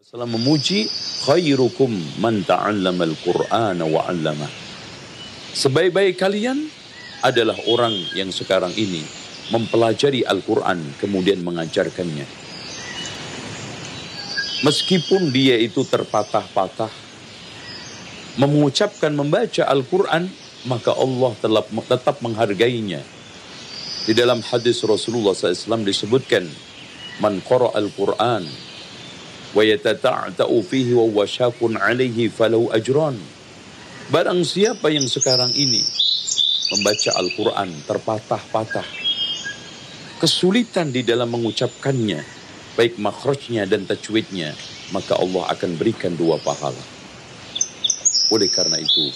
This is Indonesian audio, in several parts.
Salam memuji khairukum man ta'allama al-Qur'ana wa 'allama. Sebaik-baik kalian adalah orang yang sekarang ini mempelajari Al-Quran kemudian mengajarkannya. Meskipun dia itu terpatah-patah, mengucapkan membaca Al-Quran, maka Allah tetap, tetap menghargainya. Di dalam hadis Rasulullah SAW disebutkan, Man qara al-Quran وَيَتَتَعْتَأُ فِيهِ وَوَشَاكٌ عَلَيْهِ فَلَوْ أَجْرًا Barang siapa yang sekarang ini membaca Al-Quran terpatah-patah, kesulitan di dalam mengucapkannya, baik makhrajnya dan tajwidnya, maka Allah akan berikan dua pahala. Oleh karena itu,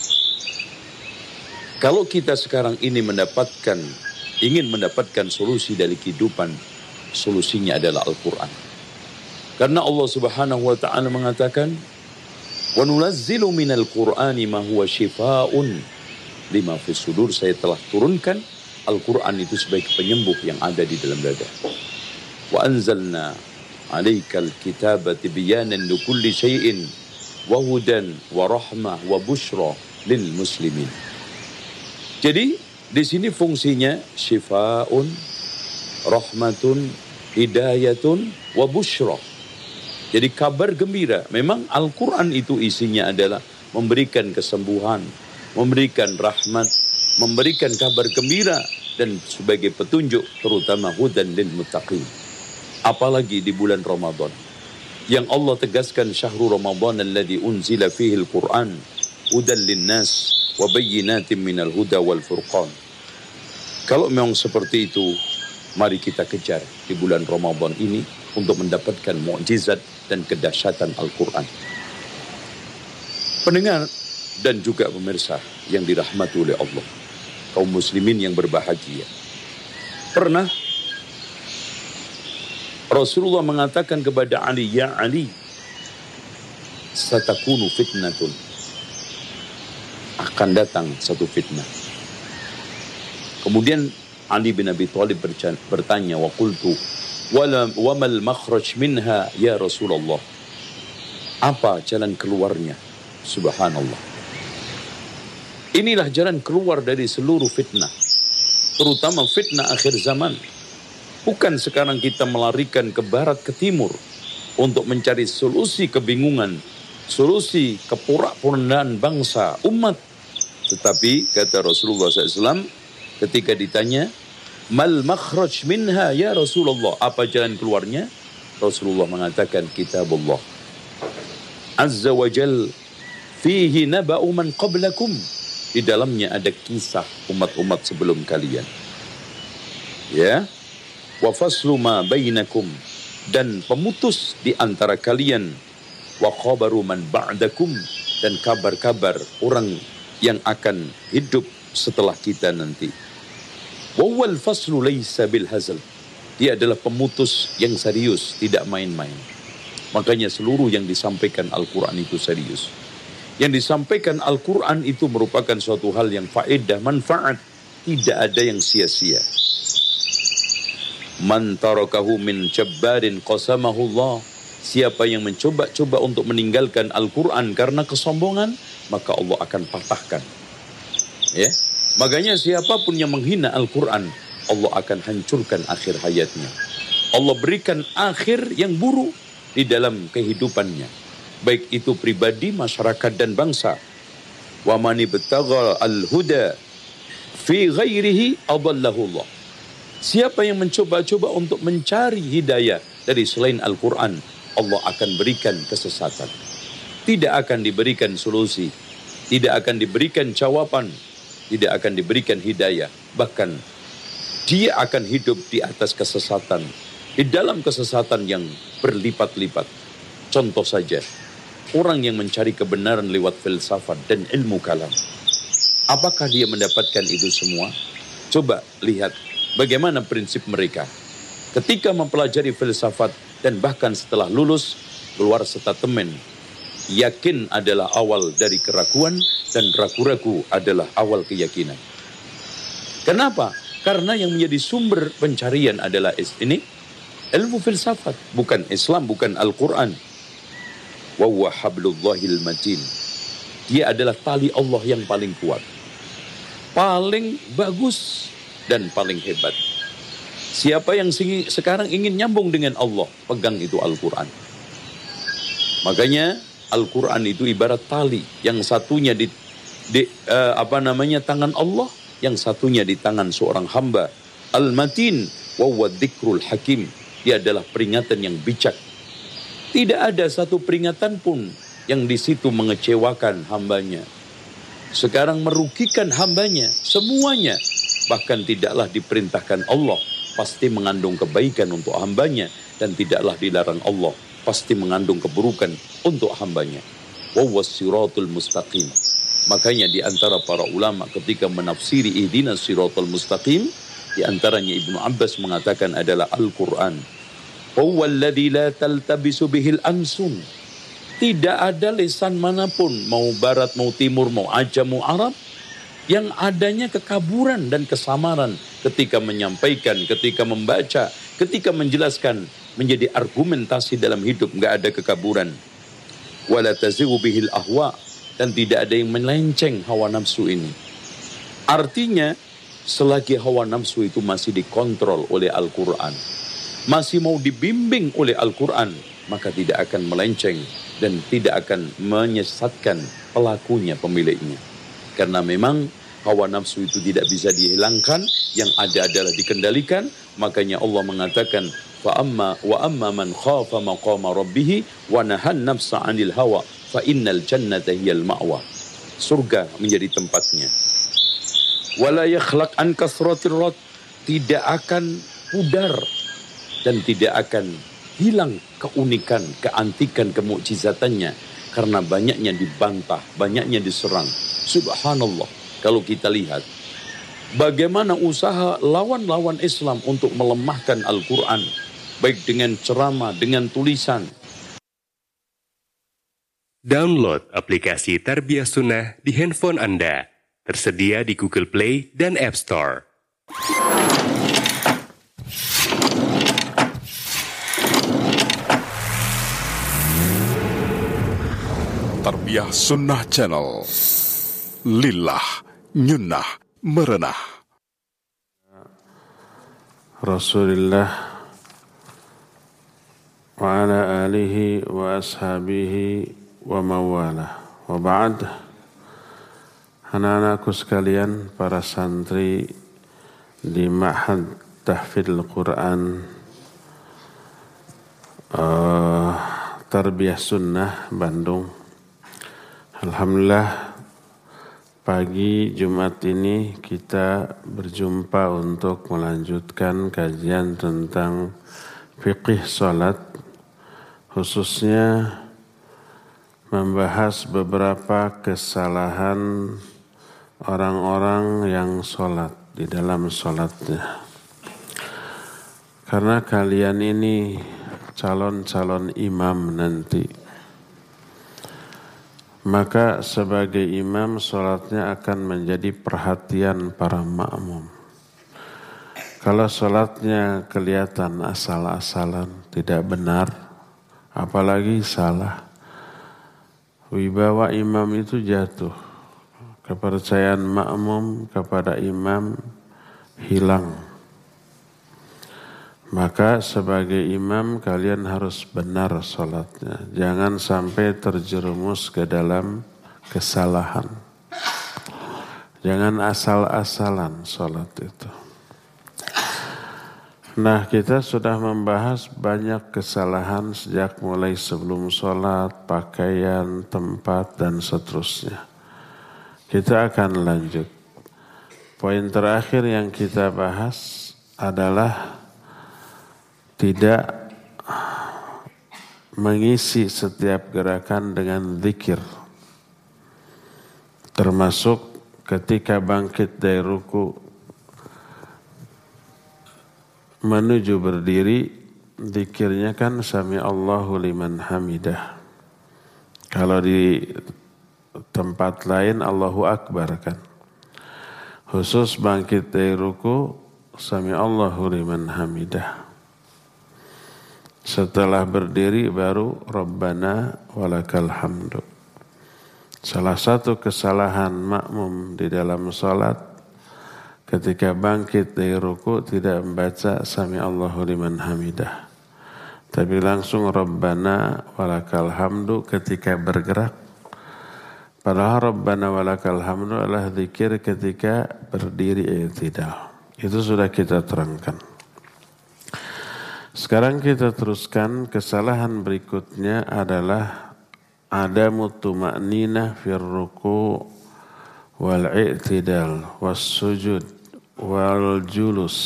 kalau kita sekarang ini mendapatkan, ingin mendapatkan solusi dari kehidupan, solusinya adalah Al-Quran. Karena Allah Subhanahu wa taala mengatakan, "Wa nunazzilu minal Qur'ani ma huwa shifaa'un lima fis sudur." Saya telah turunkan Al-Qur'an itu sebagai penyembuh yang ada di dalam dada. Wa anzalna 'alaikal kitaba tibyanan likulli syai'in wa hudan wa rahmah wa busyra lil muslimin. Jadi di sini fungsinya syifaun, rahmatun, hidayatun, wa busyra jadi kabar gembira. Memang Al-Quran itu isinya adalah memberikan kesembuhan, memberikan rahmat, memberikan kabar gembira dan sebagai petunjuk terutama hudan lil muttaqin. Apalagi di bulan Ramadan. Yang Allah tegaskan syahrul Ramadan alladhi unzila fihi al-Quran hudan linnas wa bayyinatin minal huda wal furqan. Kalau memang seperti itu, mari kita kejar di bulan Ramadan ini untuk mendapatkan mukjizat dan kedahsyatan Al-Quran. Pendengar dan juga pemirsa yang dirahmati oleh Allah. Kaum muslimin yang berbahagia. Pernah Rasulullah mengatakan kepada Ali, Ya Ali, satakunu fitnatun. Akan datang satu fitnah. Kemudian Ali bin Abi Thalib bertanya, wa qultu, wamal makhraj minha ya Rasulullah. Apa jalan keluarnya? Subhanallah. Inilah jalan keluar dari seluruh fitnah. Terutama fitnah akhir zaman. Bukan sekarang kita melarikan ke barat ke timur untuk mencari solusi kebingungan, solusi keporak-porandaan bangsa, umat. Tetapi kata Rasulullah SAW ketika ditanya, Mal makhraj minha ya Rasulullah. Apa jalan keluarnya? Rasulullah mengatakan kitabullah. Azza wa jal fihi naba'u man qablakum. Di dalamnya ada kisah umat-umat sebelum kalian. Ya. Wa faslu ma bainakum dan pemutus di antara kalian wa khabaru man ba'dakum dan kabar-kabar orang yang akan hidup setelah kita nanti. Wawal faslu laysa bil hazal. Dia adalah pemutus yang serius, tidak main-main. Makanya seluruh yang disampaikan Al-Quran itu serius. Yang disampaikan Al-Quran itu merupakan suatu hal yang faedah, manfaat. Tidak ada yang sia-sia. Man tarakahu min jabbarin qasamahullah. Siapa yang mencoba-coba untuk meninggalkan Al-Quran karena kesombongan, maka Allah akan patahkan. Ya, Makanya siapa pun yang menghina Al-Quran, Allah akan hancurkan akhir hayatnya. Allah berikan akhir yang buruk di dalam kehidupannya. Baik itu pribadi, masyarakat, dan bangsa. Betagal al-huda fi ghairihi adallahullah. Siapa yang mencoba-coba untuk mencari hidayah dari selain Al-Quran, Allah akan berikan kesesatan. Tidak akan diberikan solusi. Tidak akan diberikan jawaban tidak akan diberikan hidayah. Bahkan dia akan hidup di atas kesesatan. Di dalam kesesatan yang berlipat-lipat. Contoh saja, orang yang mencari kebenaran lewat filsafat dan ilmu kalam. Apakah dia mendapatkan itu semua? Coba lihat bagaimana prinsip mereka. Ketika mempelajari filsafat dan bahkan setelah lulus, keluar statemen yakin adalah awal dari keraguan dan ragu-ragu adalah awal keyakinan. Kenapa? Karena yang menjadi sumber pencarian adalah ini ilmu filsafat, bukan Islam, bukan Al-Quran. hablullahil matin. Dia adalah tali Allah yang paling kuat. Paling bagus dan paling hebat. Siapa yang sekarang ingin nyambung dengan Allah, pegang itu Al-Quran. Makanya Al-Quran itu ibarat tali, yang satunya di, di uh, apa namanya tangan Allah, yang satunya di tangan seorang hamba. Al-Matin wa dzikrul hakim. Dia adalah peringatan yang bijak. Tidak ada satu peringatan pun yang di situ mengecewakan hambanya. Sekarang merugikan hambanya, semuanya. Bahkan tidaklah diperintahkan Allah, pasti mengandung kebaikan untuk hambanya dan tidaklah dilarang Allah, pasti mengandung keburukan untuk hambanya. Siratul mustaqim. Makanya di antara para ulama ketika menafsiri ihdinas siratul mustaqim, di antaranya Ibnu Abbas mengatakan adalah Al-Quran. La taltabisu bihil ansun. Tidak ada lisan mana pun, mau barat, mau timur, mau ajam, mau Arab, yang adanya kekaburan dan kesamaran ketika menyampaikan, ketika membaca, ketika menjelaskan, menjadi argumentasi dalam hidup, nggak ada kekaburan. Wala bihil ahwa, dan tidak ada yang melenceng hawa nafsu ini. Artinya, selagi hawa nafsu itu masih dikontrol oleh Al-Quran, masih mau dibimbing oleh Al-Quran, maka tidak akan melenceng dan tidak akan menyesatkan pelakunya, pemiliknya. Karena memang hawa nafsu itu tidak bisa dihilangkan, yang ada adalah dikendalikan, makanya Allah mengatakan, fa amma wa amma man khafa maqama rabbih wa nahan nafsa 'anil hawa fa innal jannata hiyal ma'wa. Surga menjadi tempatnya wala yakhlaq an kasratir rot tidak akan pudar dan tidak akan hilang keunikan, keantikan, kemukjizatannya karena banyaknya dibantah, banyaknya diserang. Subhanallah, kalau kita lihat bagaimana usaha lawan-lawan Islam untuk melemahkan Al-Quran, baik dengan ceramah, dengan tulisan. Download aplikasi Tarbiyah Sunnah di handphone Anda Tersedia di Google Play dan App Store. Tarbiyah Sunnah Channel. Lillah, nyunnah, merenah. Rasulullah ashabihi wa mawalah. Wa ba'd. Anak-anakku sekalian, para santri di Ma'had Tahfidz Quran uh, Tarbiyah Sunnah Bandung. Alhamdulillah pagi Jumat ini kita berjumpa untuk melanjutkan kajian tentang fikih salat khususnya membahas beberapa kesalahan orang-orang yang sholat di dalam sholatnya. Karena kalian ini calon-calon imam nanti. Maka sebagai imam sholatnya akan menjadi perhatian para makmum. Kalau sholatnya kelihatan asal-asalan, tidak benar, apalagi salah, wibawa imam itu jatuh kepercayaan makmum kepada imam hilang. Maka sebagai imam kalian harus benar sholatnya. Jangan sampai terjerumus ke dalam kesalahan. Jangan asal-asalan sholat itu. Nah kita sudah membahas banyak kesalahan sejak mulai sebelum sholat, pakaian, tempat, dan seterusnya. Kita akan lanjut. Poin terakhir yang kita bahas adalah tidak mengisi setiap gerakan dengan zikir. Termasuk ketika bangkit dari ruku menuju berdiri, zikirnya kan sami Allahu liman hamidah. Kalau di tempat lain Allahu Akbar kan. Khusus bangkit dari ruku Sami Allahu liman hamidah. Setelah berdiri baru Rabbana walakal hamdu. Salah satu kesalahan makmum di dalam salat ketika bangkit dari ruku tidak membaca sami Allahu liman hamidah. Tapi langsung Rabbana walakal hamdu ketika bergerak. Padahal Rabbana walakal hamdu adalah zikir ketika berdiri tidak. Itu sudah kita terangkan. Sekarang kita teruskan kesalahan berikutnya adalah ada mutuma'ninah fir ruku wal i'tidal was sujud wal julus.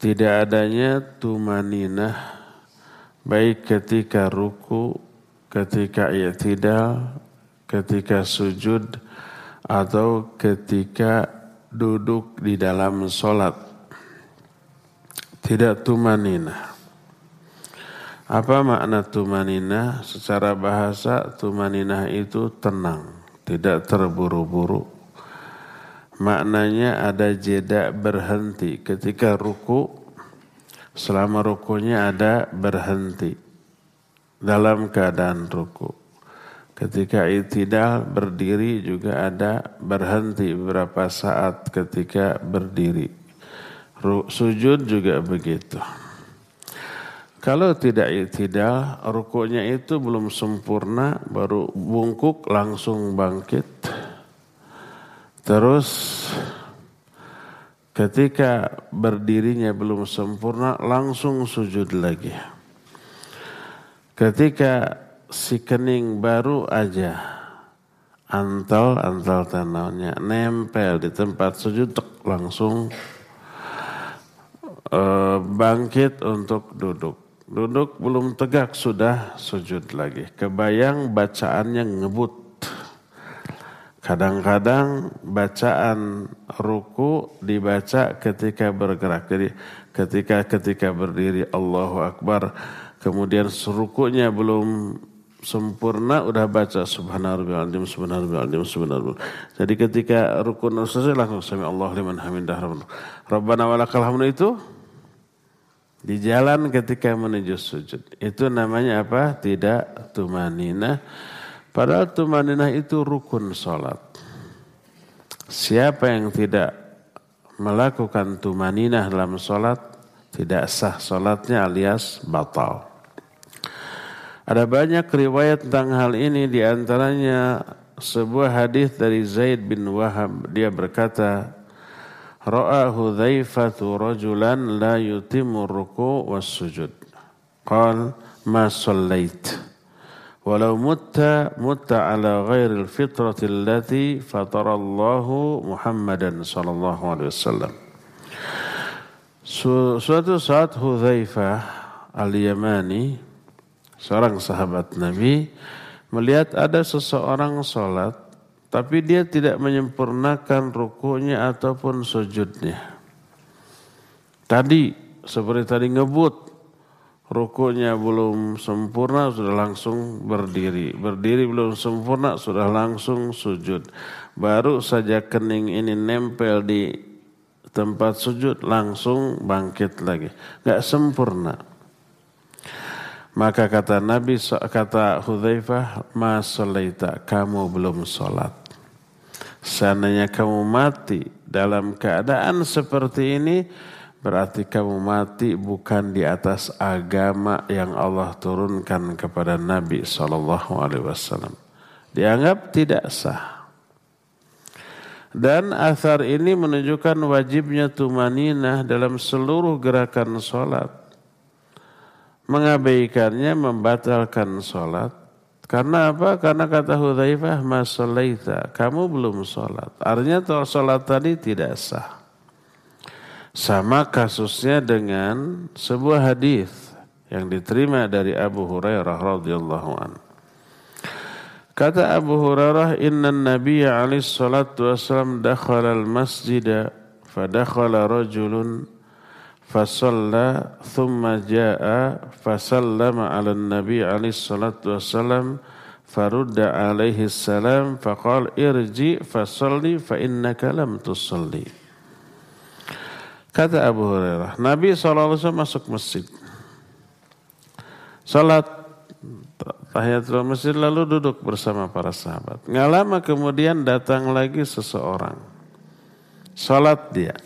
Tidak adanya tumaninah baik ketika ruku, ketika i'tidal, ketika sujud atau ketika duduk di dalam solat tidak tumanina. Apa makna tumanina? Secara bahasa tumanina itu tenang, tidak terburu-buru. Maknanya ada jeda berhenti ketika ruku. Selama rukunya ada berhenti dalam keadaan ruku. Ketika itidal berdiri juga ada berhenti beberapa saat ketika berdiri. Sujud juga begitu. Kalau tidak itidal, rukuknya itu belum sempurna, baru bungkuk langsung bangkit. Terus ketika berdirinya belum sempurna, langsung sujud lagi. Ketika si kening baru aja antal antal tanahnya nempel di tempat sujud langsung Eh, bangkit untuk duduk. Duduk belum tegak sudah sujud lagi. Kebayang bacaannya ngebut. Kadang-kadang bacaan ruku dibaca ketika bergerak. Jadi ketika ketika berdiri Allahu Akbar. Kemudian rukunya belum sempurna udah baca subhanallah subhanallah subhanallah jadi ketika rukun selesai langsung sami Allah liman hamidah rabbana walakal hamdu itu di jalan ketika menuju sujud. Itu namanya apa? Tidak tumanina. Padahal tumanina itu rukun sholat. Siapa yang tidak melakukan tumanina dalam sholat, tidak sah sholatnya alias batal. Ada banyak riwayat tentang hal ini di antaranya sebuah hadis dari Zaid bin Wahab dia berkata ra'a Hudzaifatu rajulan la yutimmu ruku' was sujud. Qal ma sallait. Walau mutta mutta ala ghairi al-fitrati allati fatara Allahu Muhammadan sallallahu alaihi wasallam. Suatu saat Hudzaifah al-Yamani seorang sahabat Nabi melihat ada seseorang salat tapi dia tidak menyempurnakan rukunya ataupun sujudnya. Tadi seperti tadi ngebut, rukunya belum sempurna sudah langsung berdiri. Berdiri belum sempurna sudah langsung sujud. Baru saja kening ini nempel di tempat sujud langsung bangkit lagi. Gak sempurna. Maka kata Nabi, kata Hudzaifah, ma kamu belum sholat. Seandainya kamu mati dalam keadaan seperti ini, berarti kamu mati bukan di atas agama yang Allah turunkan kepada Nabi Shallallahu Alaihi Wasallam. Dianggap tidak sah. Dan asar ini menunjukkan wajibnya tumaninah dalam seluruh gerakan sholat. Mengabaikannya membatalkan sholat karena apa? Karena kata Hudzaifah, "Masalaita, kamu belum sholat." Artinya sholat tadi tidak sah. Sama kasusnya dengan sebuah hadis yang diterima dari Abu Hurairah radhiyallahu an. Kata Abu Hurairah, "Inna Nabiya alaihi salatu wasallam dakhala al-masjid fa dakhala fasalla thumma jaa fasallama ala nabi alaihi salatu wassalam farudda alaihi salam faqal irji fasalli fa innaka lam tusalli kata Abu Hurairah Nabi SAW masuk masjid salat tahiyatul masjid lalu duduk bersama para sahabat. Nggak lama kemudian datang lagi seseorang. Salat dia.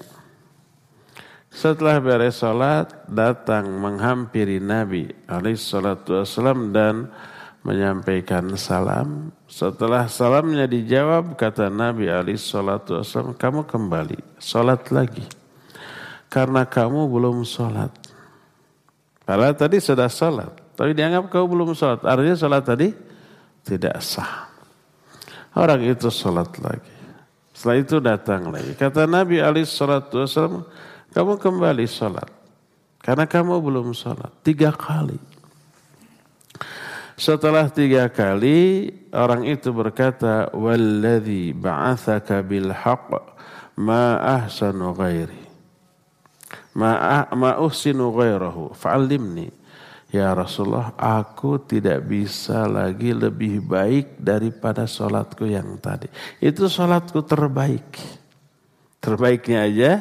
Setelah beres salat, datang menghampiri Nabi alaihissalam dan menyampaikan salam. Setelah salamnya dijawab, kata Nabi alaihissalam, kamu kembali, salat lagi. Karena kamu belum salat. Padahal tadi sudah salat, tapi dianggap kamu belum salat. Artinya salat tadi tidak sah. Orang itu salat lagi. Setelah itu datang lagi. Kata Nabi alaihissalam, kamu kembali sholat. Karena kamu belum sholat. Tiga kali. Setelah tiga kali orang itu berkata walladzi ba'atsaka bil haqq ma ahsanu ghairi ma uhsinu ghairahu ya Rasulullah aku tidak bisa lagi lebih baik daripada salatku yang tadi itu salatku terbaik terbaiknya aja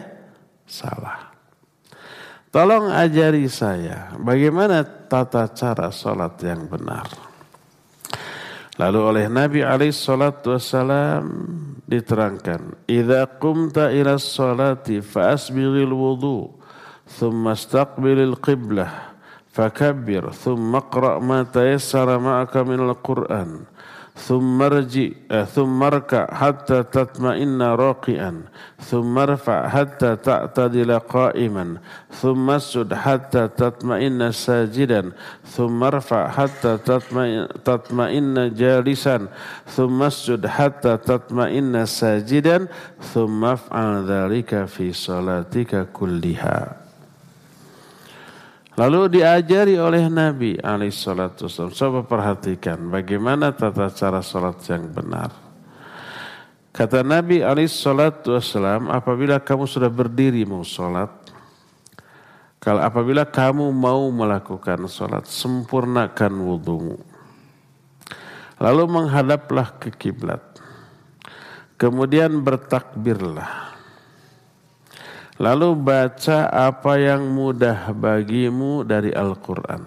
salah. Tolong ajari saya bagaimana tata cara sholat yang benar. Lalu oleh Nabi alaihi salatu wassalam diterangkan, "Idza qumta ila sholati fa asbighil wudu, thumma istaqbilil qiblah, fakabbir, thumma qra' ma tayassara ma'aka minal Qur'an." thummarji eh, thummarka hatta tatma'inna raqi'an. Thummarfa hatta ta'tadila qa'iman. Thummasjud hatta tatma'inna sajidan. Thummarfa hatta tatma'inna jalisan. Thummasjud hatta tatma'inna sajidan. Thummaf'al dhalika fi salatika kulliha. Lalu diajari oleh Nabi alaihissalatu Coba perhatikan bagaimana tata cara sholat yang benar. Kata Nabi alaihissalatu apabila kamu sudah berdiri mau sholat, kalau apabila kamu mau melakukan sholat, sempurnakan wudhumu. Lalu menghadaplah ke kiblat. Kemudian bertakbirlah. Lalu baca apa yang mudah bagimu dari Al-Quran.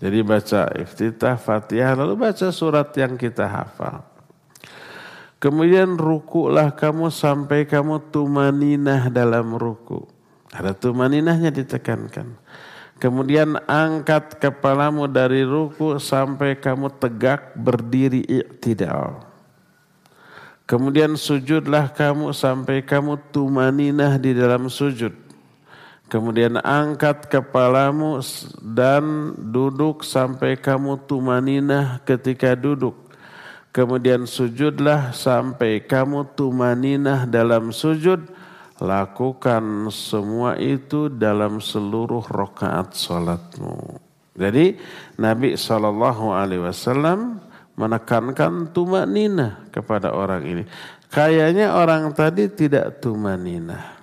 Jadi baca iftitah, fatihah, lalu baca surat yang kita hafal. Kemudian rukulah kamu sampai kamu tumaninah dalam ruku. Ada tumaninahnya ditekankan. Kemudian angkat kepalamu dari ruku sampai kamu tegak berdiri i'tidal. Kemudian sujudlah kamu sampai kamu tumaninah di dalam sujud. Kemudian angkat kepalamu dan duduk sampai kamu tumaninah ketika duduk. Kemudian sujudlah sampai kamu tumaninah dalam sujud. Lakukan semua itu dalam seluruh rokaat salatmu. Jadi Nabi Shallallahu Alaihi Wasallam menekankan tumanina kepada orang ini. Kayaknya orang tadi tidak tumanina.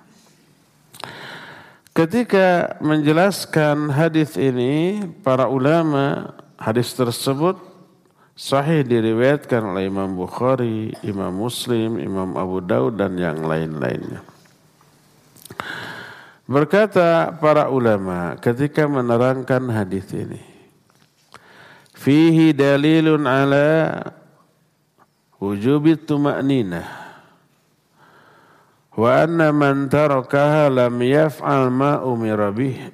Ketika menjelaskan hadis ini, para ulama hadis tersebut sahih diriwayatkan oleh Imam Bukhari, Imam Muslim, Imam Abu Daud dan yang lain-lainnya. Berkata para ulama ketika menerangkan hadis ini, fihi dalilun ala wujubi tuma'ninah wa anna man tarakaha lam yaf'al ma umira bih.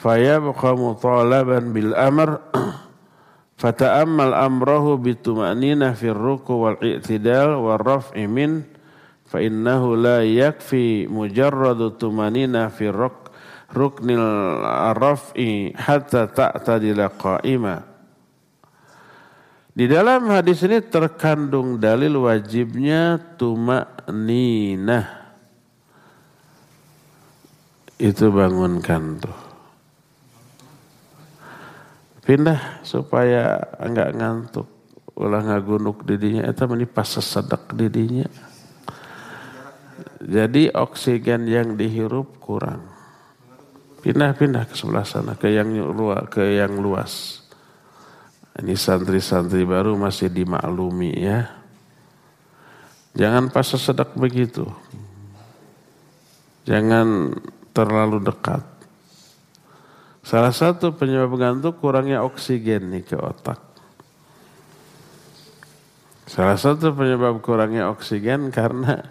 Fayabqa mutalaban bil amr. Fata'ammal amrahu bituma'ninah fil ruku wal i'tidal wal raf'i min. Fa innahu la yakfi mujarradu tumanina fil ruk ruknil raf'i hatta ta'tadila qa'ima. Di dalam hadis ini terkandung dalil wajibnya tumak Itu bangunkan tuh. Pindah supaya enggak ngantuk. Ulah ngagunuk didinya. Itu pas sesedek didinya. Jadi oksigen yang dihirup kurang. Pindah-pindah ke sebelah sana, ke yang luas, ke yang luas. Ini santri-santri baru masih dimaklumi ya. Jangan pas sesedek begitu. Jangan terlalu dekat. Salah satu penyebab ngantuk kurangnya oksigen nih ke otak. Salah satu penyebab kurangnya oksigen karena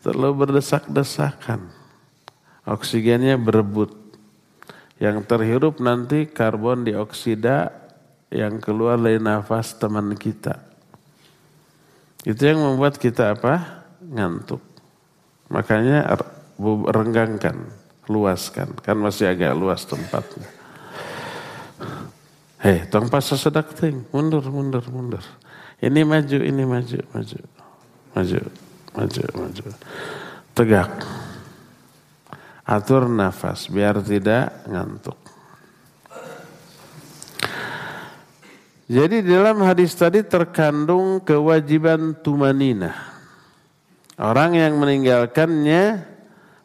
terlalu berdesak-desakan. Oksigennya berebut. Yang terhirup nanti karbon dioksida yang keluar dari nafas teman kita. Itu yang membuat kita apa? Ngantuk. Makanya renggangkan, luaskan. Kan masih agak luas tempatnya. Hei, tong pas sesedak ting, mundur, mundur, mundur. Ini maju, ini maju, maju, maju, maju, maju. Tegak. Atur nafas biar tidak ngantuk. Jadi dalam hadis tadi terkandung kewajiban tumanina. Orang yang meninggalkannya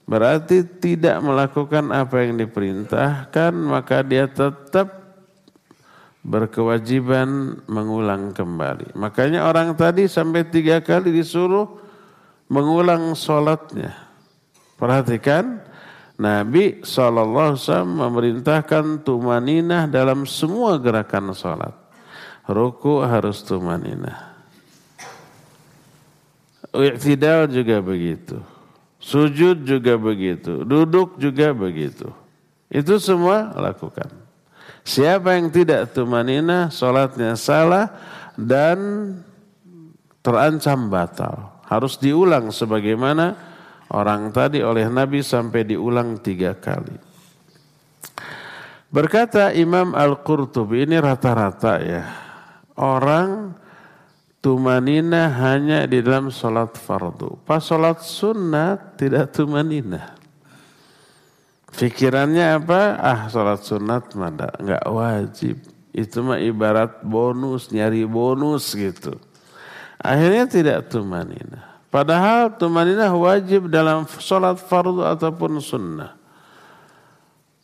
berarti tidak melakukan apa yang diperintahkan maka dia tetap berkewajiban mengulang kembali. Makanya orang tadi sampai tiga kali disuruh mengulang sholatnya. Perhatikan, Nabi SAW memerintahkan tumaninah dalam semua gerakan sholat. Ruku harus tumaninah. Iktidal juga begitu. Sujud juga begitu. Duduk juga begitu. Itu semua lakukan. Siapa yang tidak tumanina, sholatnya salah dan terancam batal. Harus diulang sebagaimana orang tadi oleh Nabi sampai diulang tiga kali. Berkata Imam Al-Qurtubi, ini rata-rata ya. Orang tumanina hanya di dalam sholat fardu. Pas sholat sunnah tidak tumanina. Pikirannya apa? Ah sholat sunat mana nggak wajib. Itu mah ibarat bonus, nyari bonus gitu. Akhirnya tidak tumanina. Padahal tumanina wajib dalam sholat fardu ataupun sunnah.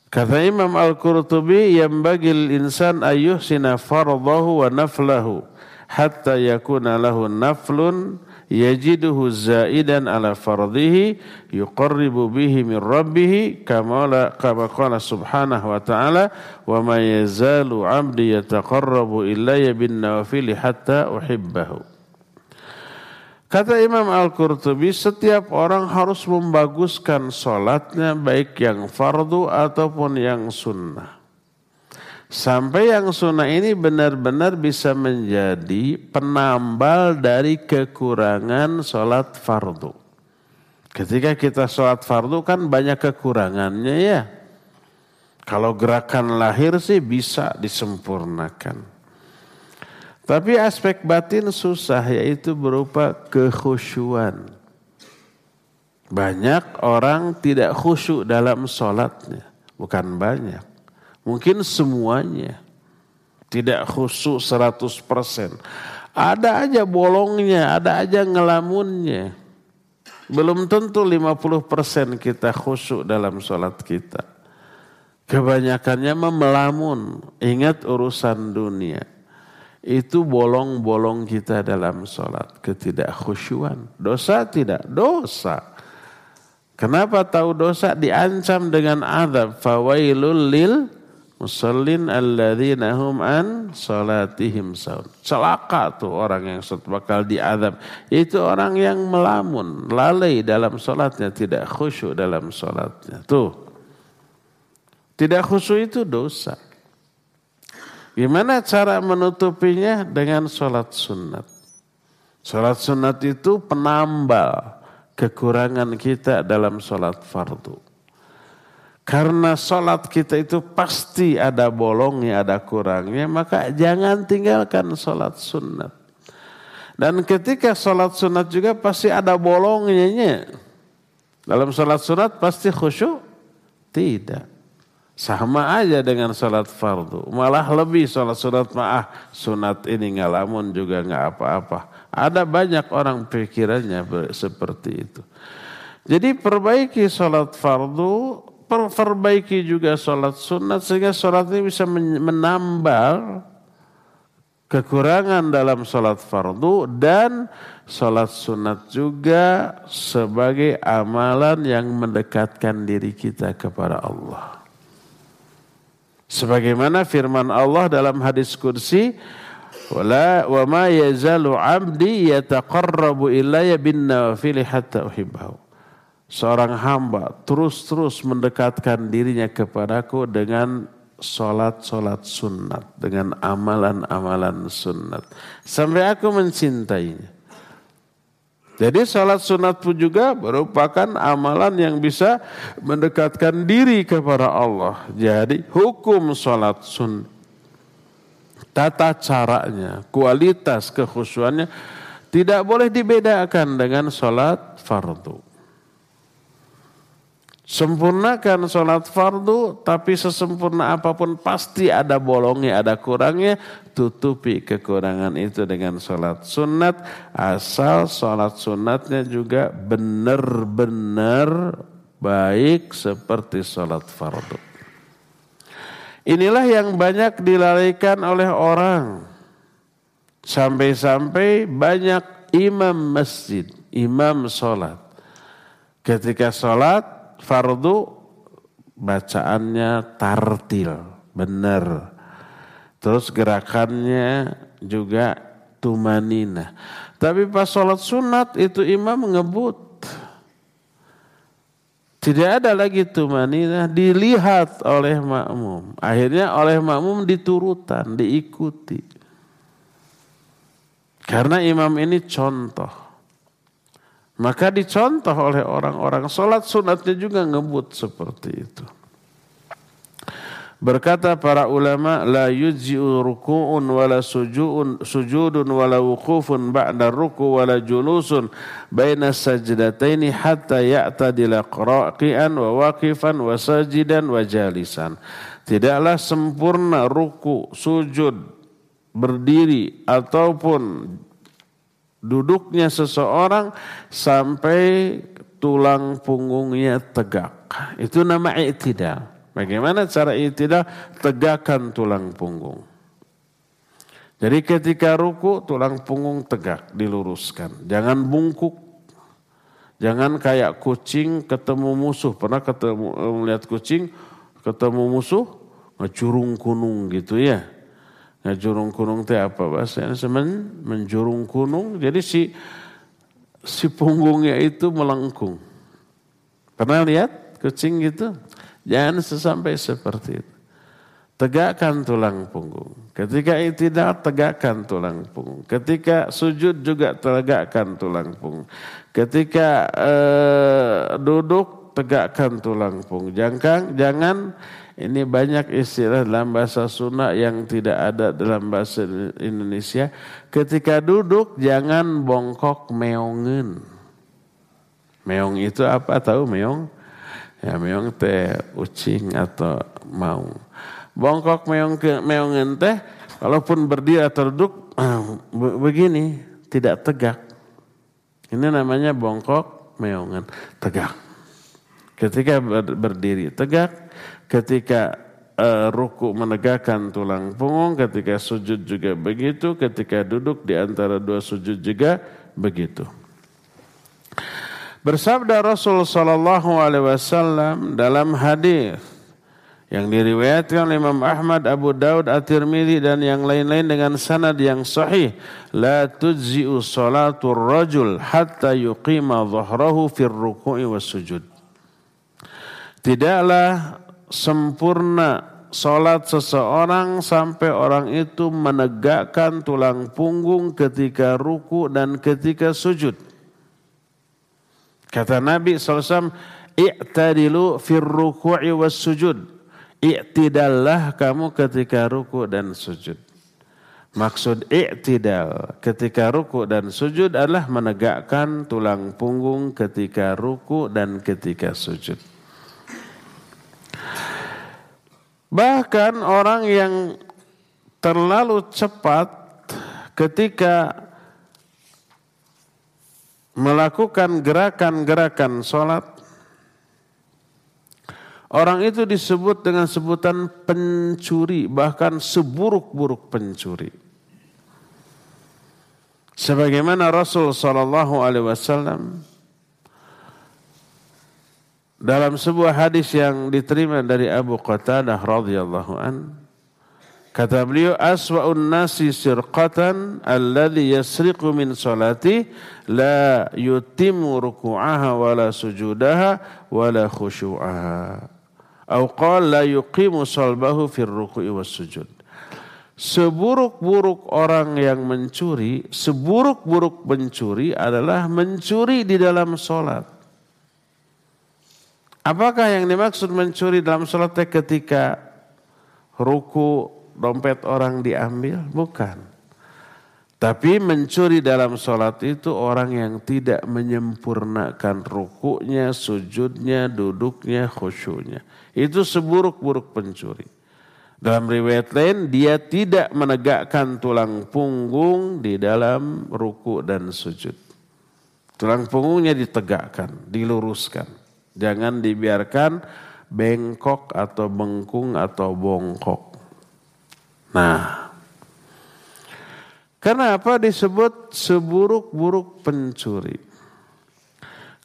Kata Imam Al-Qurtubi, yang bagil insan ayuh sina fardahu wa naflahu hatta yakuna lahu naflun yajiduhu zaidan ala fardhihi yuqarribu bihi min rabbih kama kama qala subhanahu wa ta'ala wa ma yazalu 'abdi yataqarrabu ilayya bin nawafil hatta uhibbahu Kata Imam Al-Qurtubi, setiap orang harus membaguskan sholatnya baik yang fardu ataupun yang sunnah. Sampai yang sunnah ini benar-benar bisa menjadi penambal dari kekurangan sholat fardu. Ketika kita sholat fardu kan banyak kekurangannya ya. Kalau gerakan lahir sih bisa disempurnakan. Tapi aspek batin susah yaitu berupa kekhusyuan. Banyak orang tidak khusyuk dalam sholatnya. Bukan banyak Mungkin semuanya. Tidak khusyuk 100%. Ada aja bolongnya, ada aja ngelamunnya. Belum tentu 50% kita khusyuk dalam sholat kita. Kebanyakannya memelamun. Ingat urusan dunia. Itu bolong-bolong kita dalam sholat. Ketidakkhusyuan. Dosa tidak? Dosa. Kenapa tahu dosa? Diancam dengan adab. Fawailul lil Musallin alladzina hum an salatihim saun. Celaka tuh orang yang bakal diadab. Itu orang yang melamun, lalai dalam salatnya, tidak khusyuk dalam salatnya. Tuh. Tidak khusyuk itu dosa. Gimana cara menutupinya? Dengan salat sunat. Salat sunat itu penambal kekurangan kita dalam salat fardu. Karena sholat kita itu pasti ada bolongnya, ada kurangnya, maka jangan tinggalkan sholat sunat. Dan ketika sholat sunat juga pasti ada bolongnya. Dalam sholat sunat pasti khusyuk? Tidak. Sama aja dengan sholat fardu. Malah lebih sholat sunat maah. Sunat ini ngalamun juga nggak apa-apa. Ada banyak orang pikirannya seperti itu. Jadi perbaiki sholat fardu perbaiki juga sholat sunat sehingga sholat ini bisa menambal kekurangan dalam sholat fardu dan sholat sunat juga sebagai amalan yang mendekatkan diri kita kepada Allah. Sebagaimana firman Allah dalam hadis kursi, wala wa ma yazalu 'abdi yataqarrabu ilayya bin nawafil hatta uhibbahu. Seorang hamba terus-terus mendekatkan dirinya kepadaku dengan solat-solat sunnat, dengan amalan-amalan sunnat. Sampai aku mencintainya. Jadi salat sunat pun juga merupakan amalan yang bisa mendekatkan diri kepada Allah. Jadi hukum salat sunat, tata caranya, kualitas kekhusyuannya tidak boleh dibedakan dengan salat fardu. Sempurnakan sholat fardu, tapi sesempurna apa pun pasti ada bolongnya, ada kurangnya. Tutupi kekurangan itu dengan sholat sunat, asal sholat sunatnya juga benar-benar baik seperti sholat fardu. Inilah yang banyak dilalaikan oleh orang. Sampai-sampai banyak imam masjid, imam sholat. Ketika sholat, fardu bacaannya tartil, benar. Terus gerakannya juga tumanina. Tapi pas sholat sunat itu imam ngebut. Tidak ada lagi tumanina dilihat oleh makmum. Akhirnya oleh makmum diturutan, diikuti. Karena imam ini contoh. Maka dicontoh oleh orang-orang. Sholat sunatnya juga ngebut seperti itu. Berkata para ulama, la yujzi'u ruku'un wala sujudun, sujudun wala wukufun ba'da ruku wala julusun baina sajdataini hatta ya'tadila qiraqian wa waqifan wa sajidan wa jalisan. Tidaklah sempurna ruku, sujud, berdiri ataupun duduknya seseorang sampai tulang punggungnya tegak. Itu nama i'tidal. Bagaimana cara i'tidal? Tegakkan tulang punggung. Jadi ketika ruku tulang punggung tegak, diluruskan. Jangan bungkuk. Jangan kayak kucing ketemu musuh. Pernah ketemu melihat kucing ketemu musuh ngecurung kunung gitu ya ngajurung kunung teh apa bahasanya semen menjurung kunung jadi si si punggungnya itu melengkung. Pernah lihat kucing gitu? Jangan sesampai seperti itu. Tegakkan tulang punggung. Ketika tidak tegakkan tulang punggung. Ketika sujud juga tegakkan tulang punggung. Ketika eh, duduk tegakkan tulang punggung. Jangan jangan ini banyak istilah dalam bahasa Sunda yang tidak ada dalam bahasa Indonesia. Ketika duduk jangan bongkok meongen. Meong itu apa tahu meong? Ya meong teh ucing atau mau. Bongkok meong ke meongen teh walaupun berdiri atau duduk begini tidak tegak. Ini namanya bongkok meongen tegak. Ketika berdiri tegak, ketika uh, ruku menegakkan tulang punggung, ketika sujud juga begitu, ketika duduk di antara dua sujud juga begitu. Bersabda Rasul sallallahu alaihi wasallam dalam hadis yang diriwayatkan oleh Imam Ahmad, Abu Daud, At-Tirmidzi dan yang lain-lain dengan sanad yang sahih, la tujzi'u salatul rajul hatta yuqima dhahrahu fir ruku'i was sujud. Tidaklah sempurna sholat seseorang sampai orang itu menegakkan tulang punggung ketika ruku dan ketika sujud. Kata Nabi SAW, I'tadilu fir ruku'i was sujud. I'tidallah kamu ketika ruku dan sujud. Maksud i'tidal ketika ruku dan sujud adalah menegakkan tulang punggung ketika ruku dan ketika sujud. Bahkan orang yang terlalu cepat ketika melakukan gerakan-gerakan sholat, orang itu disebut dengan sebutan pencuri, bahkan seburuk-buruk pencuri. Sebagaimana Rasul Shallallahu Alaihi Wasallam Dalam sebuah hadis yang diterima dari Abu Qatadah radhiyallahu an kata beliau aswa'un nasi sirqatan alladhi yasriqu min salati la yutimmu ruku'aha wala sujudaha wala khusyu'aha au qala la yuqimu salbahu fir ruku'i was sujud Seburuk-buruk orang yang mencuri, seburuk-buruk pencuri adalah mencuri di dalam sholat. Apakah yang dimaksud mencuri dalam sholatnya ketika ruku dompet orang diambil? Bukan. Tapi mencuri dalam sholat itu orang yang tidak menyempurnakan rukunya, sujudnya, duduknya, khusyuknya. Itu seburuk-buruk pencuri. Dalam riwayat lain, dia tidak menegakkan tulang punggung di dalam ruku dan sujud. Tulang punggungnya ditegakkan, diluruskan. Jangan dibiarkan bengkok atau bengkung atau bongkok. Nah, kenapa disebut seburuk-buruk pencuri?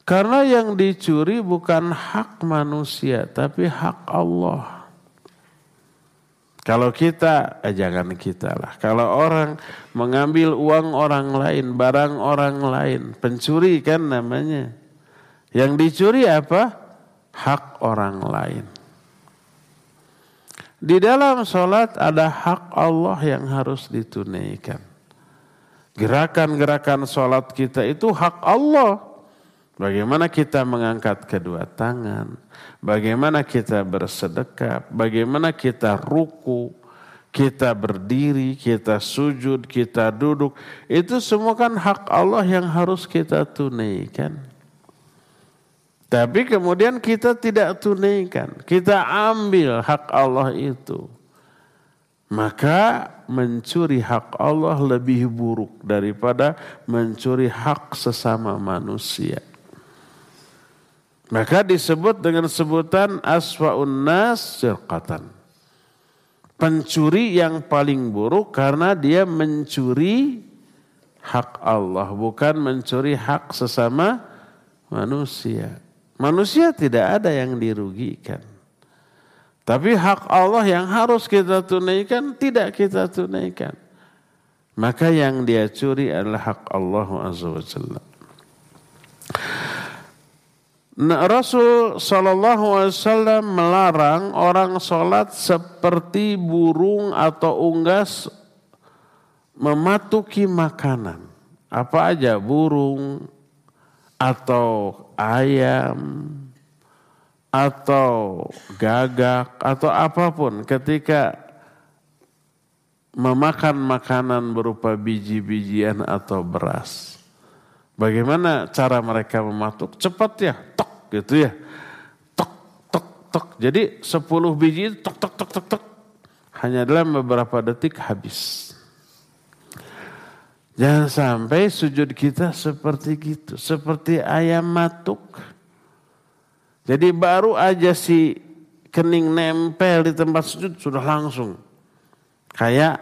Karena yang dicuri bukan hak manusia, tapi hak Allah. Kalau kita, eh jangan kita lah. Kalau orang mengambil uang orang lain, barang orang lain, pencuri kan namanya. Yang dicuri apa? Hak orang lain. Di dalam sholat ada hak Allah yang harus ditunaikan. Gerakan-gerakan sholat kita itu hak Allah. Bagaimana kita mengangkat kedua tangan, bagaimana kita bersedekap, bagaimana kita ruku, kita berdiri, kita sujud, kita duduk. Itu semua kan hak Allah yang harus kita tunaikan. Tapi kemudian kita tidak tunaikan. Kita ambil hak Allah itu. Maka mencuri hak Allah lebih buruk daripada mencuri hak sesama manusia. Maka disebut dengan sebutan aswa'un nas sirqatan. Pencuri yang paling buruk karena dia mencuri hak Allah. Bukan mencuri hak sesama manusia. Manusia tidak ada yang dirugikan. Tapi hak Allah yang harus kita tunaikan tidak kita tunaikan. Maka yang dia curi adalah hak Allah Azza. Nah, Rasul Shallallahu Alaihi Wasallam melarang orang sholat seperti burung atau unggas mematuki makanan. Apa aja burung atau ayam atau gagak atau apa pun ketika memakan makanan berupa biji-bijian atau beras. Bagaimana cara mereka mematuk? Cepat ya, tok gitu ya. Tok, tok, tok. Jadi 10 biji tok, tok, tok, tok, tok. Hanya dalam beberapa detik habis. Jangan sampai sujud kita seperti gitu, seperti ayam matuk. Jadi baru aja si kening nempel di tempat sujud sudah langsung. Kayak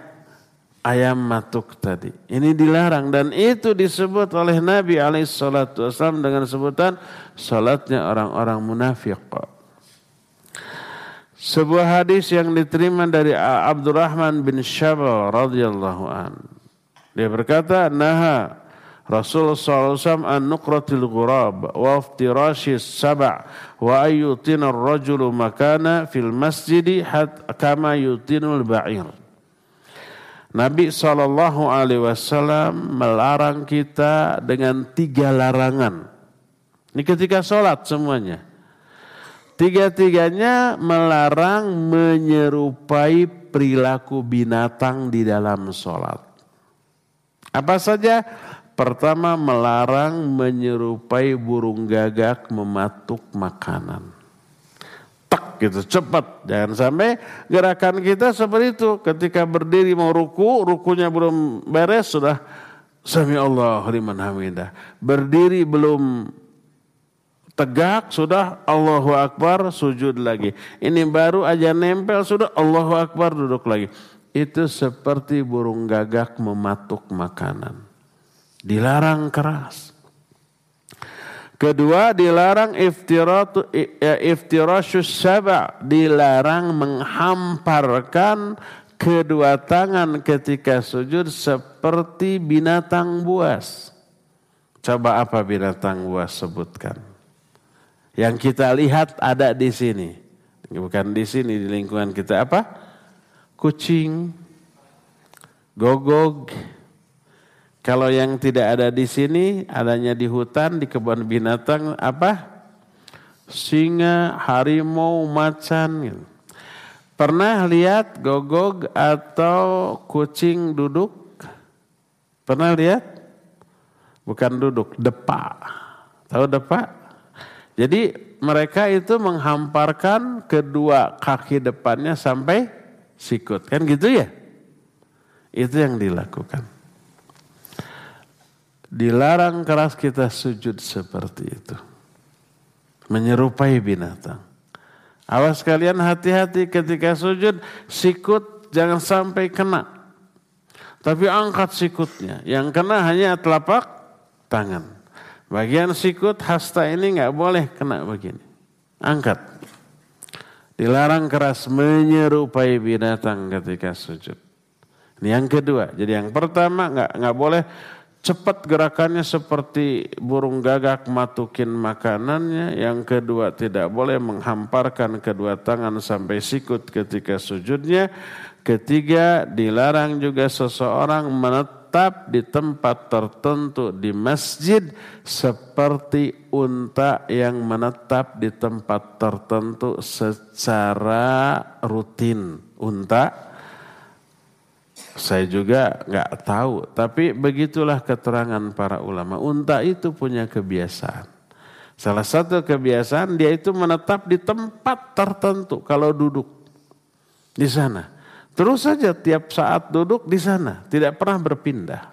ayam matuk tadi. Ini dilarang dan itu disebut oleh Nabi alaihissalam dengan sebutan salatnya orang-orang munafik. Sebuah hadis yang diterima dari Abdurrahman bin Syabal radhiyallahu anhu. Dia berkata, Naha Rasul SAW an nukratil ghurab wa iftirashi saba' wa ayyutina rajulu makana fil masjidi hat kama yutinul ba'ir. Nabi Shallallahu Alaihi Wasallam melarang kita dengan tiga larangan. Ini ketika sholat semuanya. Tiga-tiganya melarang menyerupai perilaku binatang di dalam sholat. Apa saja? Pertama melarang menyerupai burung gagak mematuk makanan. Tak gitu cepat. Jangan sampai gerakan kita seperti itu. Ketika berdiri mau ruku, rukunya belum beres sudah Sami Allah liman hamidah. Berdiri belum tegak sudah Allahu Akbar sujud lagi. Ini baru aja nempel sudah Allahu Akbar duduk lagi itu seperti burung gagak mematuk makanan. Dilarang keras. Kedua dilarang iftirasyus saba, dilarang menghamparkan kedua tangan ketika sujud seperti binatang buas. Coba apa binatang buas sebutkan. Yang kita lihat ada di sini. Bukan di sini di lingkungan kita apa? Kucing, gogog, kalau yang tidak ada di sini, adanya di hutan, di kebun binatang, apa? Singa, harimau, macan. Gitu. Pernah lihat gogog atau kucing duduk? Pernah lihat? Bukan duduk, depa. Tahu depa? Jadi mereka itu menghamparkan kedua kaki depannya sampai sikut. Kan gitu ya? Itu yang dilakukan. Dilarang keras kita sujud seperti itu. Menyerupai binatang. Awas kalian hati-hati ketika sujud, sikut jangan sampai kena. Tapi angkat sikutnya. Yang kena hanya telapak tangan. Bagian sikut hasta ini nggak boleh kena begini. Angkat. Dilarang keras menyerupai binatang ketika sujud. Ini yang kedua. Jadi yang pertama nggak nggak boleh cepat gerakannya seperti burung gagak matukin makanannya. Yang kedua tidak boleh menghamparkan kedua tangan sampai sikut ketika sujudnya. Ketiga dilarang juga seseorang menetap di tempat tertentu di masjid seperti unta yang menetap di tempat tertentu secara rutin. Unta saya juga nggak tahu, tapi begitulah keterangan para ulama. Unta itu punya kebiasaan. Salah satu kebiasaan dia itu menetap di tempat tertentu kalau duduk di sana. Terus saja tiap saat duduk di sana, tidak pernah berpindah.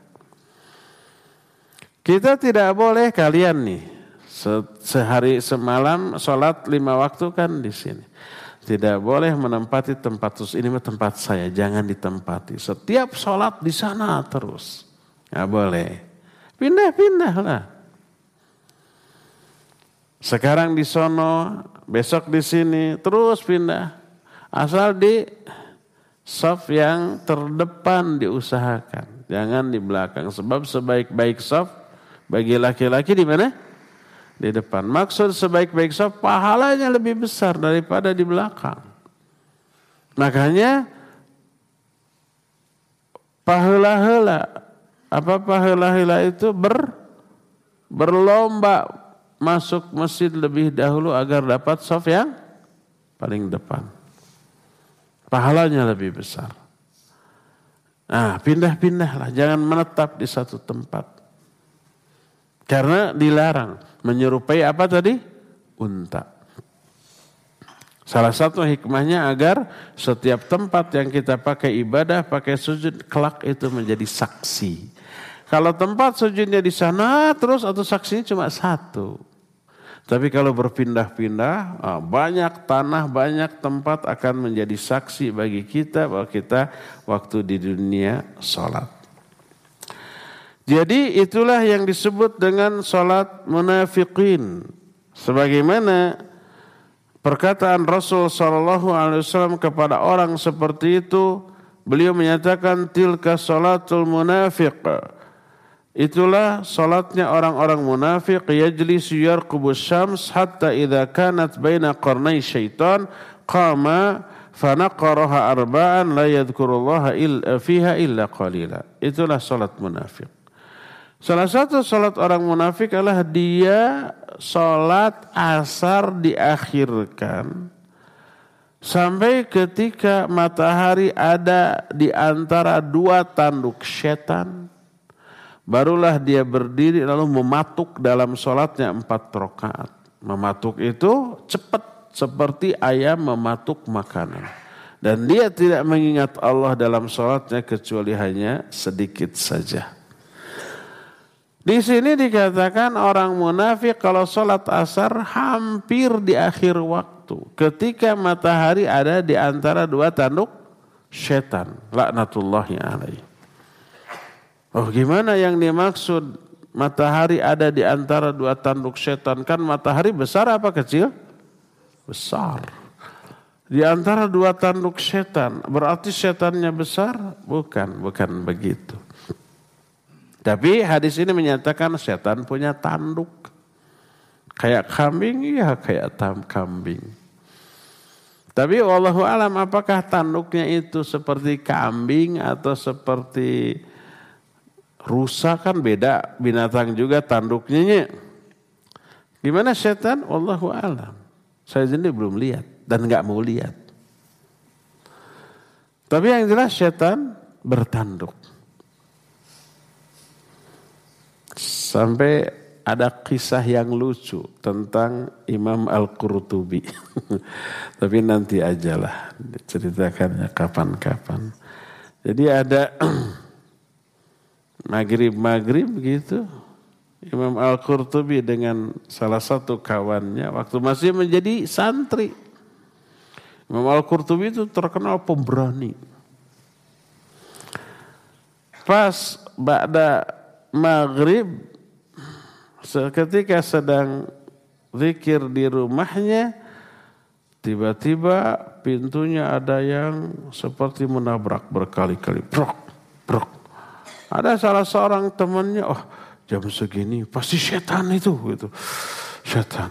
Kita tidak boleh kalian nih sehari semalam sholat lima waktu kan di sini. Tidak boleh menempati tempat terus. Ini tempat saya, jangan ditempati. Setiap sholat di sana terus. Nggak boleh. Pindah-pindah lah. Sekarang di sono, besok di sini, terus pindah. Asal di soft yang terdepan diusahakan. Jangan di belakang. Sebab sebaik-baik soft bagi laki-laki di mana? di depan. Maksud sebaik-baik soft pahalanya lebih besar daripada di belakang. Makanya pahala-hala apa pahala-hala itu ber berlomba masuk masjid lebih dahulu agar dapat soft yang paling depan. Pahalanya lebih besar. Nah, pindah-pindahlah, jangan menetap di satu tempat. Karena dilarang menyerupai apa tadi? Unta. Salah satu hikmahnya agar setiap tempat yang kita pakai ibadah, pakai sujud, kelak itu menjadi saksi. Kalau tempat sujudnya di sana terus atau saksinya cuma satu. Tapi kalau berpindah-pindah, ah, banyak tanah, banyak tempat akan menjadi saksi bagi kita bahwa kita waktu di dunia sholat. Jadi itulah yang disebut dengan salat munafikin. Sebagaimana perkataan Rasul sallallahu alaihi wasallam kepada orang seperti itu, beliau menyatakan tilka salatul munafiq. Itulah salatnya orang-orang munafik yajlisu yarqubus syams hatta idza kanat baina qarnai syaitan qama fanaqaraha arba'an la yadhkurullaha illa fiha illa qalila. Itulah salat munafik. Salah satu sholat orang munafik adalah dia sholat asar diakhirkan sampai ketika matahari ada di antara dua tanduk setan. Barulah dia berdiri lalu mematuk dalam sholatnya empat rakaat. Mematuk itu cepat seperti ayam mematuk makanan. Dan dia tidak mengingat Allah dalam sholatnya kecuali hanya sedikit saja. Di sini dikatakan orang munafik kalau sholat asar hampir di akhir waktu. Ketika matahari ada di antara dua tanduk setan. Laknatullahi alaih. Oh gimana yang dimaksud matahari ada di antara dua tanduk setan. Kan matahari besar apa kecil? Besar. Di antara dua tanduk setan. Berarti setannya besar? Bukan, bukan begitu. Tapi hadis ini menyatakan setan punya tanduk. Kayak kambing, iya kayak tam kambing. Tapi wallahu alam apakah tanduknya itu seperti kambing atau seperti rusa kan beda binatang juga tanduknya. Gimana setan? Wallahu alam. Saya sendiri belum lihat dan nggak mau lihat. Tapi yang jelas setan bertanduk. Sampai ada kisah yang lucu tentang Imam Al-Qurtubi. Tapi nanti ajalah ceritakannya kapan-kapan. Jadi ada maghrib-maghrib gitu. Imam Al-Qurtubi dengan salah satu kawannya waktu masih menjadi santri. Imam Al-Qurtubi itu terkenal pemberani. Pas pada maghrib Ketika sedang zikir di rumahnya, tiba-tiba pintunya ada yang seperti menabrak berkali-kali. Brok, brok. Ada salah seorang temannya, oh jam segini pasti setan itu gitu. Setan.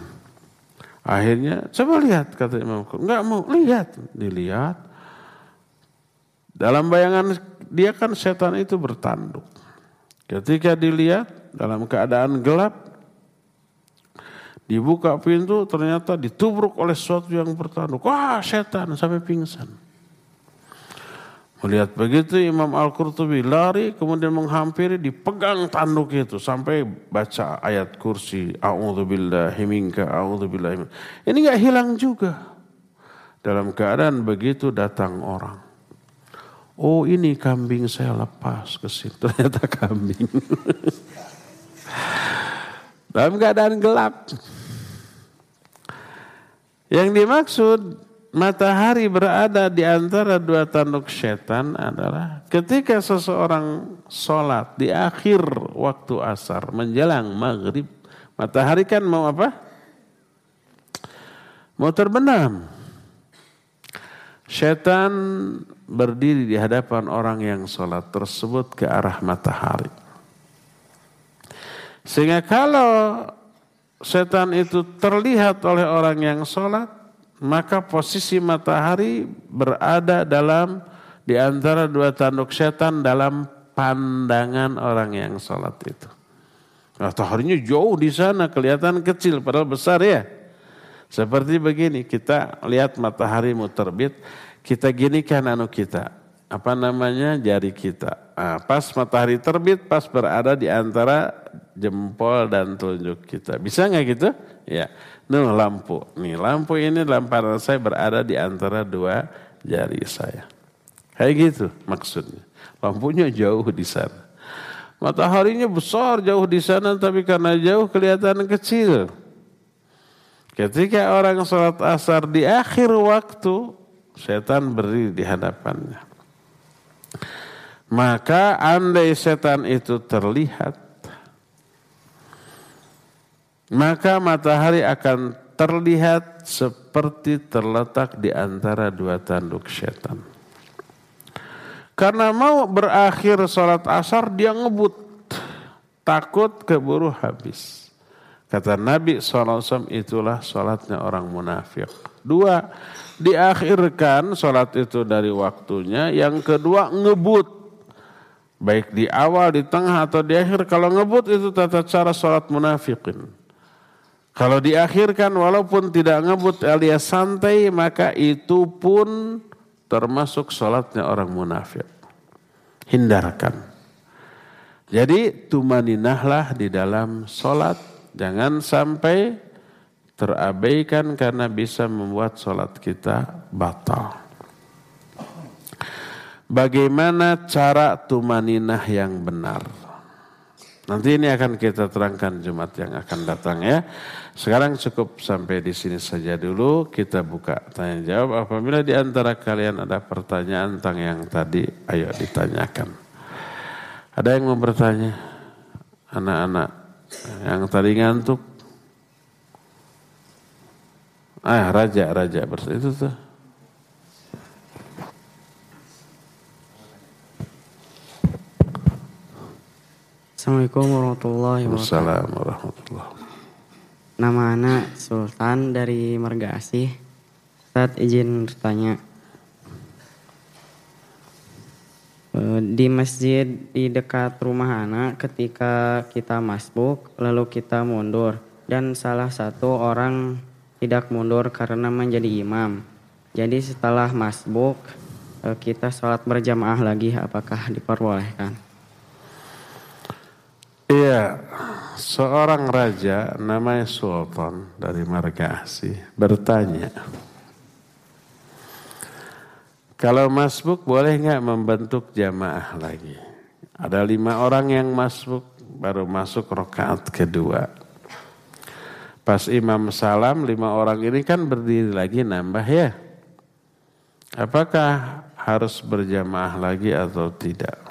Akhirnya coba lihat kata Imam Enggak mau lihat, dilihat. Dalam bayangan dia kan setan itu bertanduk. Ketika dilihat dalam keadaan gelap, Dibuka pintu ternyata ditubruk oleh sesuatu yang bertanduk. Wah setan sampai pingsan. Melihat begitu Imam Al-Qurtubi lari kemudian menghampiri dipegang tanduk itu sampai baca ayat kursi. A'udzubillahi minka, a'udzubillahi. Ini nggak hilang juga. Dalam keadaan begitu datang orang. Oh ini kambing saya lepas ke situ. Ternyata kambing. Dalam keadaan gelap. Yang dimaksud matahari berada di antara dua tanduk setan adalah ketika seseorang sholat di akhir waktu asar menjelang maghrib. Matahari kan mau apa? Mau terbenam. Setan berdiri di hadapan orang yang sholat tersebut ke arah matahari. Sehingga kalau setan itu terlihat oleh orang yang sholat, maka posisi matahari berada dalam di antara dua tanduk setan dalam pandangan orang yang sholat itu. Mataharinya jauh di sana kelihatan kecil padahal besar ya. Seperti begini kita lihat matahari mau terbit, kita ginikan anu kita apa namanya jari kita. Nah, pas matahari terbit, pas berada di antara jempol dan telunjuk kita. Bisa nggak gitu? Ya. Nuh lampu. Nih lampu ini lamparan saya berada di antara dua jari saya. Kayak gitu maksudnya. Lampunya jauh di sana. Mataharinya besar jauh di sana tapi karena jauh kelihatan kecil. Ketika orang sholat asar di akhir waktu, setan berdiri di hadapannya. Maka andai setan itu terlihat, maka matahari akan terlihat seperti terletak di antara dua tanduk setan. Karena mau berakhir sholat asar dia ngebut. Takut keburu habis. Kata Nabi SAW itulah sholatnya orang munafik. Dua, diakhirkan sholat itu dari waktunya. Yang kedua ngebut. Baik di awal, di tengah atau di akhir. Kalau ngebut itu tata cara sholat munafikin. Kalau diakhirkan walaupun tidak ngebut alias santai maka itu pun termasuk sholatnya orang munafik. Hindarkan. Jadi tumaninahlah di dalam sholat. Jangan sampai terabaikan karena bisa membuat sholat kita batal. Bagaimana cara tumaninah yang benar? Nanti ini akan kita terangkan Jumat yang akan datang ya. Sekarang cukup sampai di sini saja dulu. Kita buka tanya jawab. Apabila di antara kalian ada pertanyaan tentang yang tadi, ayo ditanyakan. Ada yang mau bertanya? Anak-anak yang tadi ngantuk. Ah, raja, raja itu tuh. Assalamualaikum warahmatullahi wabarakatuh. Assalamualaikum warahmatullahi Nama anak Sultan dari Marga Asih. Saat izin bertanya. Eh, Di masjid di dekat rumah anak ketika kita masbuk lalu kita mundur dan salah satu orang tidak mundur karena menjadi imam. Jadi setelah masbuk eh, kita sholat berjamaah lagi apakah diperbolehkan? Iya, seorang raja namanya Sultan dari Marga Asih bertanya, kalau masbuk boleh nggak membentuk jamaah lagi? Ada lima orang yang masbuk baru masuk rokaat kedua. Pas imam salam lima orang ini kan berdiri lagi nambah ya. Apakah harus berjamaah lagi atau tidak?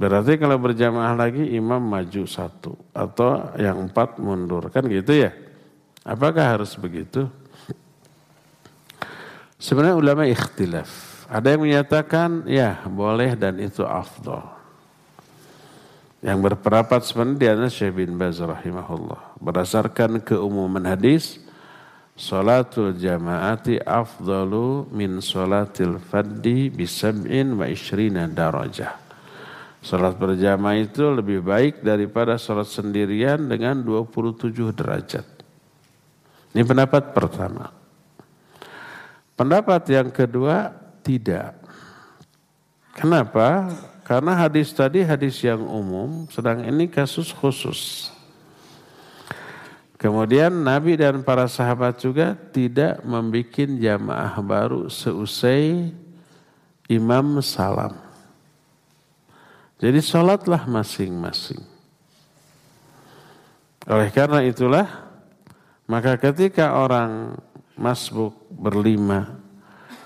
Berarti kalau berjamaah lagi imam maju satu atau yang empat mundur kan gitu ya? Apakah harus begitu? Sebenarnya ulama ikhtilaf. Ada yang menyatakan ya boleh dan itu afdol. Yang berpendapat sebenarnya atas Syekh bin Baz rahimahullah. Berdasarkan keumuman hadis, Salatul jamaati afdalu min salatil faddi bisab'in wa ishrina darajah. Salat berjamaah itu lebih baik daripada salat sendirian dengan 27 derajat. Ini pendapat pertama. Pendapat yang kedua tidak. Kenapa? Karena hadis tadi hadis yang umum, sedang ini kasus khusus. Kemudian Nabi dan para sahabat juga tidak membuat jamaah baru seusai imam salam. Jadi sholatlah masing-masing. Oleh karena itulah, maka ketika orang masbuk berlima,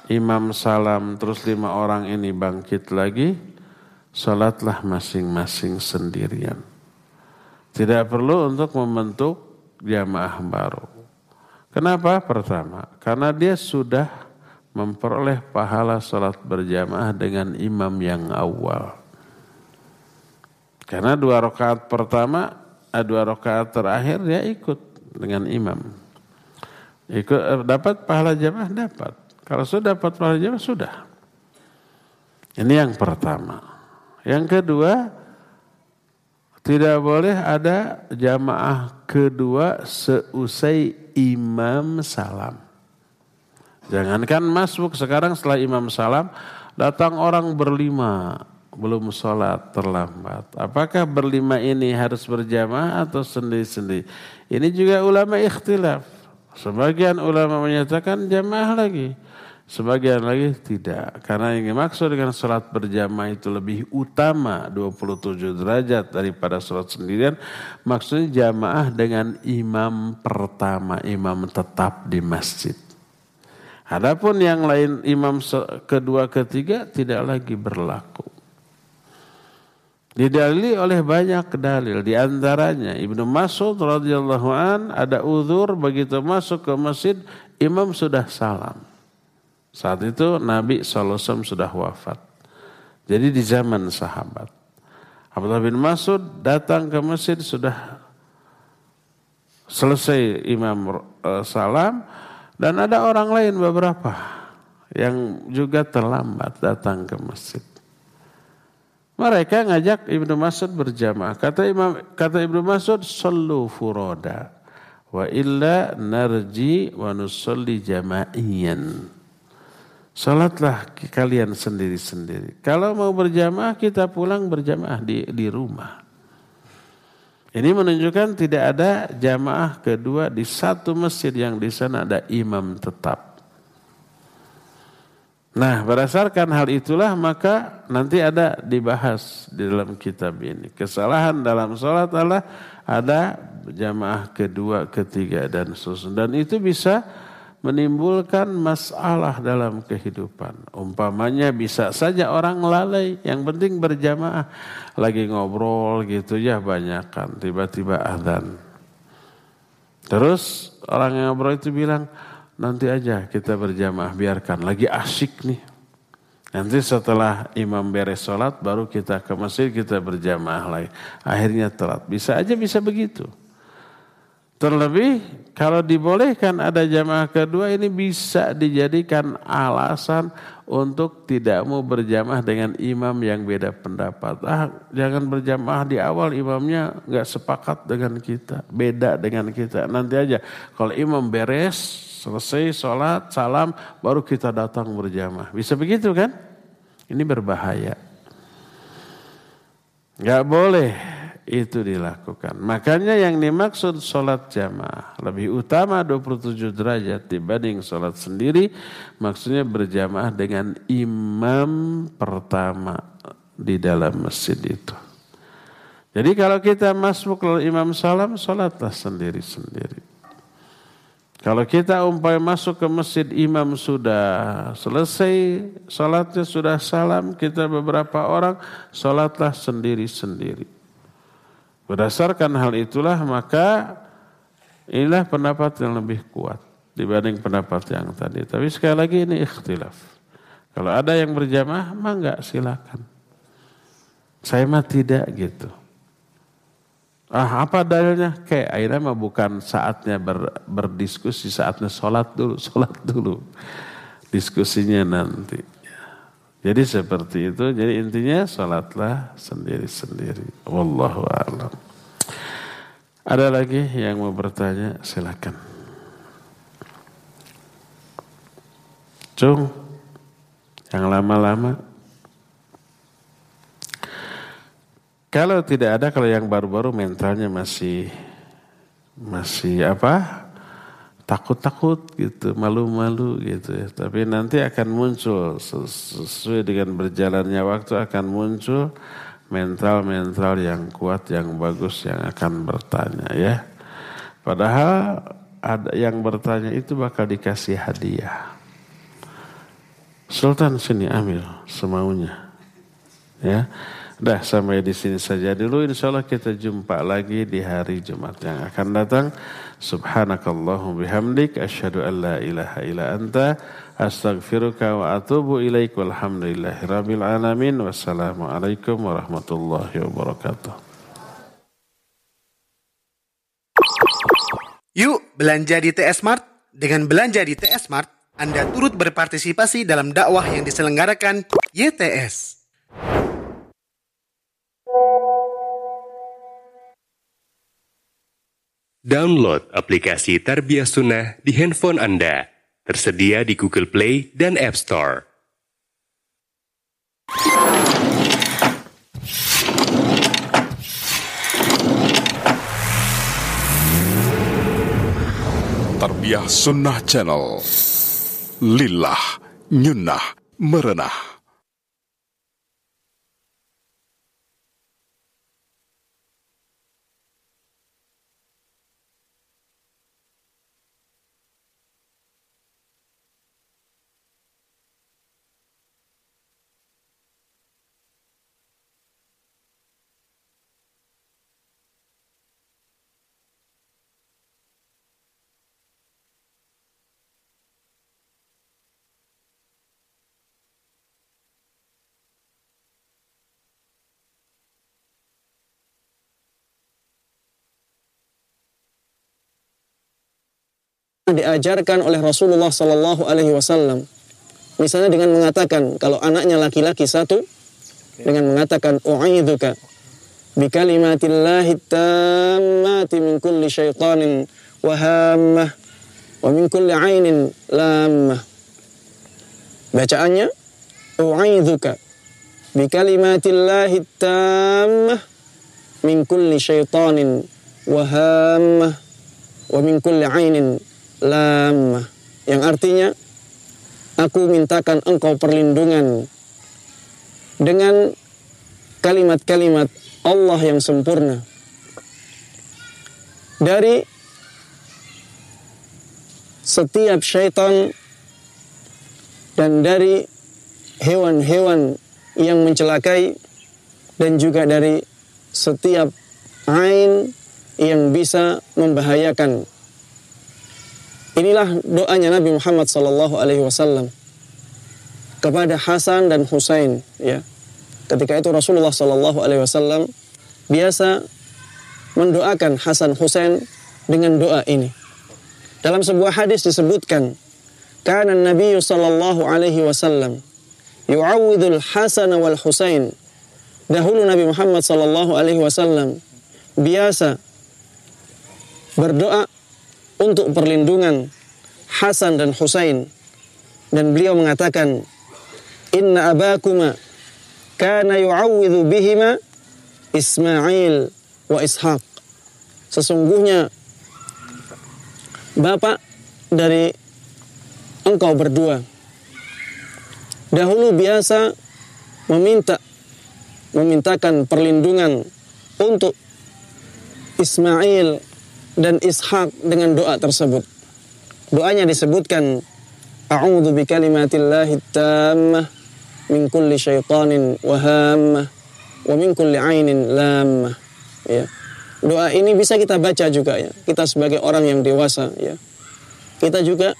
imam salam, terus lima orang ini bangkit lagi, sholatlah masing-masing sendirian. Tidak perlu untuk membentuk jamaah baru. Kenapa? Pertama, karena dia sudah memperoleh pahala sholat berjamaah dengan imam yang awal. Karena dua rakaat pertama, eh, dua rakaat terakhir dia ikut dengan imam. Ikut eh, dapat pahala jamaah dapat. Kalau sudah dapat pahala jamaah sudah. Ini yang pertama. Yang kedua, tidak boleh ada jamaah kedua seusai imam salam. Jangankan masuk sekarang setelah imam salam datang orang berlima belum sholat terlambat. Apakah berlima ini harus berjamaah atau sendiri-sendiri? Ini juga ulama ikhtilaf. Sebagian ulama menyatakan jamaah lagi. Sebagian lagi tidak. Karena yang dimaksud dengan sholat berjamaah itu lebih utama 27 derajat daripada sholat sendirian. Maksudnya jamaah dengan imam pertama, imam tetap di masjid. Adapun yang lain imam kedua ketiga tidak lagi berlaku. Didalili oleh banyak dalil. Di antaranya Ibnu Mas'ud radhiyallahu an ada uzur begitu masuk ke masjid imam sudah salam. Saat itu Nabi SAW sudah wafat. Jadi di zaman sahabat. Abdullah bin Mas'ud datang ke masjid sudah selesai imam uh, salam dan ada orang lain beberapa yang juga terlambat datang ke masjid. Mereka ngajak Ibnu Mas'ud berjamaah. Kata Imam kata Ibnu Mas'ud, "Sallu furoda wa illa narji wa nusalli jama'iyan." Salatlah kalian sendiri-sendiri. Kalau mau berjamaah kita pulang berjamaah di di rumah. Ini menunjukkan tidak ada jamaah kedua di satu masjid yang di sana ada imam tetap. Nah berdasarkan hal itulah maka nanti ada dibahas di dalam kitab ini. Kesalahan dalam sholat adalah ada jamaah kedua, ketiga dan seterusnya. Dan itu bisa menimbulkan masalah dalam kehidupan. Umpamanya bisa saja orang lalai, yang penting berjamaah. Lagi ngobrol gitu ya banyak kan, tiba-tiba adzan. Terus orang yang ngobrol itu bilang, nanti aja kita berjamaah, biarkan. Lagi asik nih. Nanti setelah imam beres sholat, baru kita ke masjid, kita berjamaah lagi. Akhirnya telat. Bisa aja bisa begitu. Terlebih kalau dibolehkan ada jamaah kedua ini bisa dijadikan alasan untuk tidak mau berjamaah dengan imam yang beda pendapat. Ah, jangan berjamaah di awal imamnya nggak sepakat dengan kita, beda dengan kita. Nanti aja kalau imam beres, selesai sholat, salam, baru kita datang berjamaah. Bisa begitu kan? Ini berbahaya. Gak boleh itu dilakukan. Makanya yang dimaksud sholat jamaah lebih utama 27 derajat dibanding sholat sendiri. Maksudnya berjamaah dengan imam pertama di dalam masjid itu. Jadi kalau kita masuk lalu imam salam, sholatlah sendiri-sendiri. Kalau kita umpamanya masuk ke masjid imam sudah selesai, sholatnya sudah salam, kita beberapa orang sholatlah sendiri-sendiri. Berdasarkan hal itulah maka inilah pendapat yang lebih kuat dibanding pendapat yang tadi. Tapi sekali lagi ini ikhtilaf. Kalau ada yang berjamaah, mah enggak silakan. Saya mah tidak gitu. Ah, apa dalilnya? Kayak akhirnya mah bukan saatnya ber, berdiskusi, saatnya sholat dulu, sholat dulu. Diskusinya nanti. Jadi seperti itu. Jadi intinya sholatlah sendiri-sendiri. Wallahu a'lam. Ada lagi yang mau bertanya? Silakan. Cung, yang lama-lama. Kalau tidak ada, kalau yang baru-baru mentalnya masih masih apa? Takut-takut gitu, malu-malu gitu ya. Tapi nanti akan muncul sesuai dengan berjalannya waktu akan muncul mental-mental yang kuat, yang bagus yang akan bertanya ya. Padahal ada yang bertanya itu bakal dikasih hadiah. Sultan sini ambil semaunya. Ya. Dah sampai di sini saja dulu. Insya Allah kita jumpa lagi di hari Jumat yang akan datang. Subhanakallahum bihamdik. Asyhadu an la ilaha illa anta. Astaghfiruka wa atubu ilaik. Walhamdulillahi rabbil alamin. Wassalamualaikum warahmatullahi wabarakatuh. Yuk belanja di TS Mart. Dengan belanja di TS Mart, Anda turut berpartisipasi dalam dakwah yang diselenggarakan YTS. Download aplikasi Tarbiyah Sunnah di handphone Anda. Tersedia di Google Play dan App Store. Tarbiyah Sunnah Channel. Lillah, nyunnah, merenah. Diajarkan oleh Rasulullah Sallallahu Alaihi Wasallam. Misalnya dengan mengatakan kalau anaknya laki-laki satu dengan mengatakan u'idzuka bi kalimatillahi tammati min kulli syaitanin wa hammah wa min kulli ainin lammah. Bacaannya u'idzuka bi kalimatillahi tammah min kulli syaitanin wa hammah wa min kulli ainin lam yang artinya aku mintakan engkau perlindungan dengan kalimat-kalimat Allah yang sempurna dari setiap syaitan dan dari hewan-hewan yang mencelakai dan juga dari setiap ain yang bisa membahayakan. Inilah doanya Nabi Muhammad sallallahu alaihi wasallam kepada Hasan dan Husain ya. Ketika itu Rasulullah sallallahu alaihi wasallam biasa mendoakan Hasan Husain dengan doa ini. Dalam sebuah hadis disebutkan, "Kana Nabi sallallahu alaihi wasallam yu'awwidul Hasan wal Husain." Dahulu Nabi Muhammad sallallahu alaihi wasallam biasa berdoa untuk perlindungan Hasan dan Husain. Dan beliau mengatakan inna abakuma kana yu'awwidhu bihima Ismail wa Ishaq. Sesungguhnya bapak dari engkau berdua dahulu biasa meminta memintakan perlindungan untuk Ismail dan Ishak dengan doa tersebut. Doanya disebutkan A'udzu bikalimatillahi tammah min kulli syaitanin wa wa min kulli ainin lammah. Ya. Doa ini bisa kita baca juga ya. Kita sebagai orang yang dewasa ya. Kita juga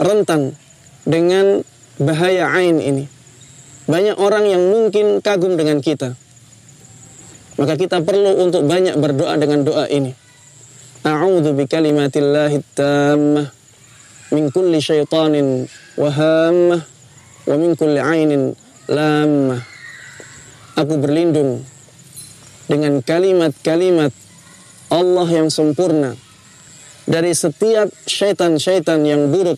rentan dengan bahaya ain ini. Banyak orang yang mungkin kagum dengan kita. Maka kita perlu untuk banyak berdoa dengan doa ini. A'udzu bikalimatillahi tammah. Min kulli syaitanin wa hammah wa min kulli ainin lammah. Aku berlindung dengan kalimat-kalimat Allah yang sempurna. Dari setiap syaitan-syaitan yang buruk,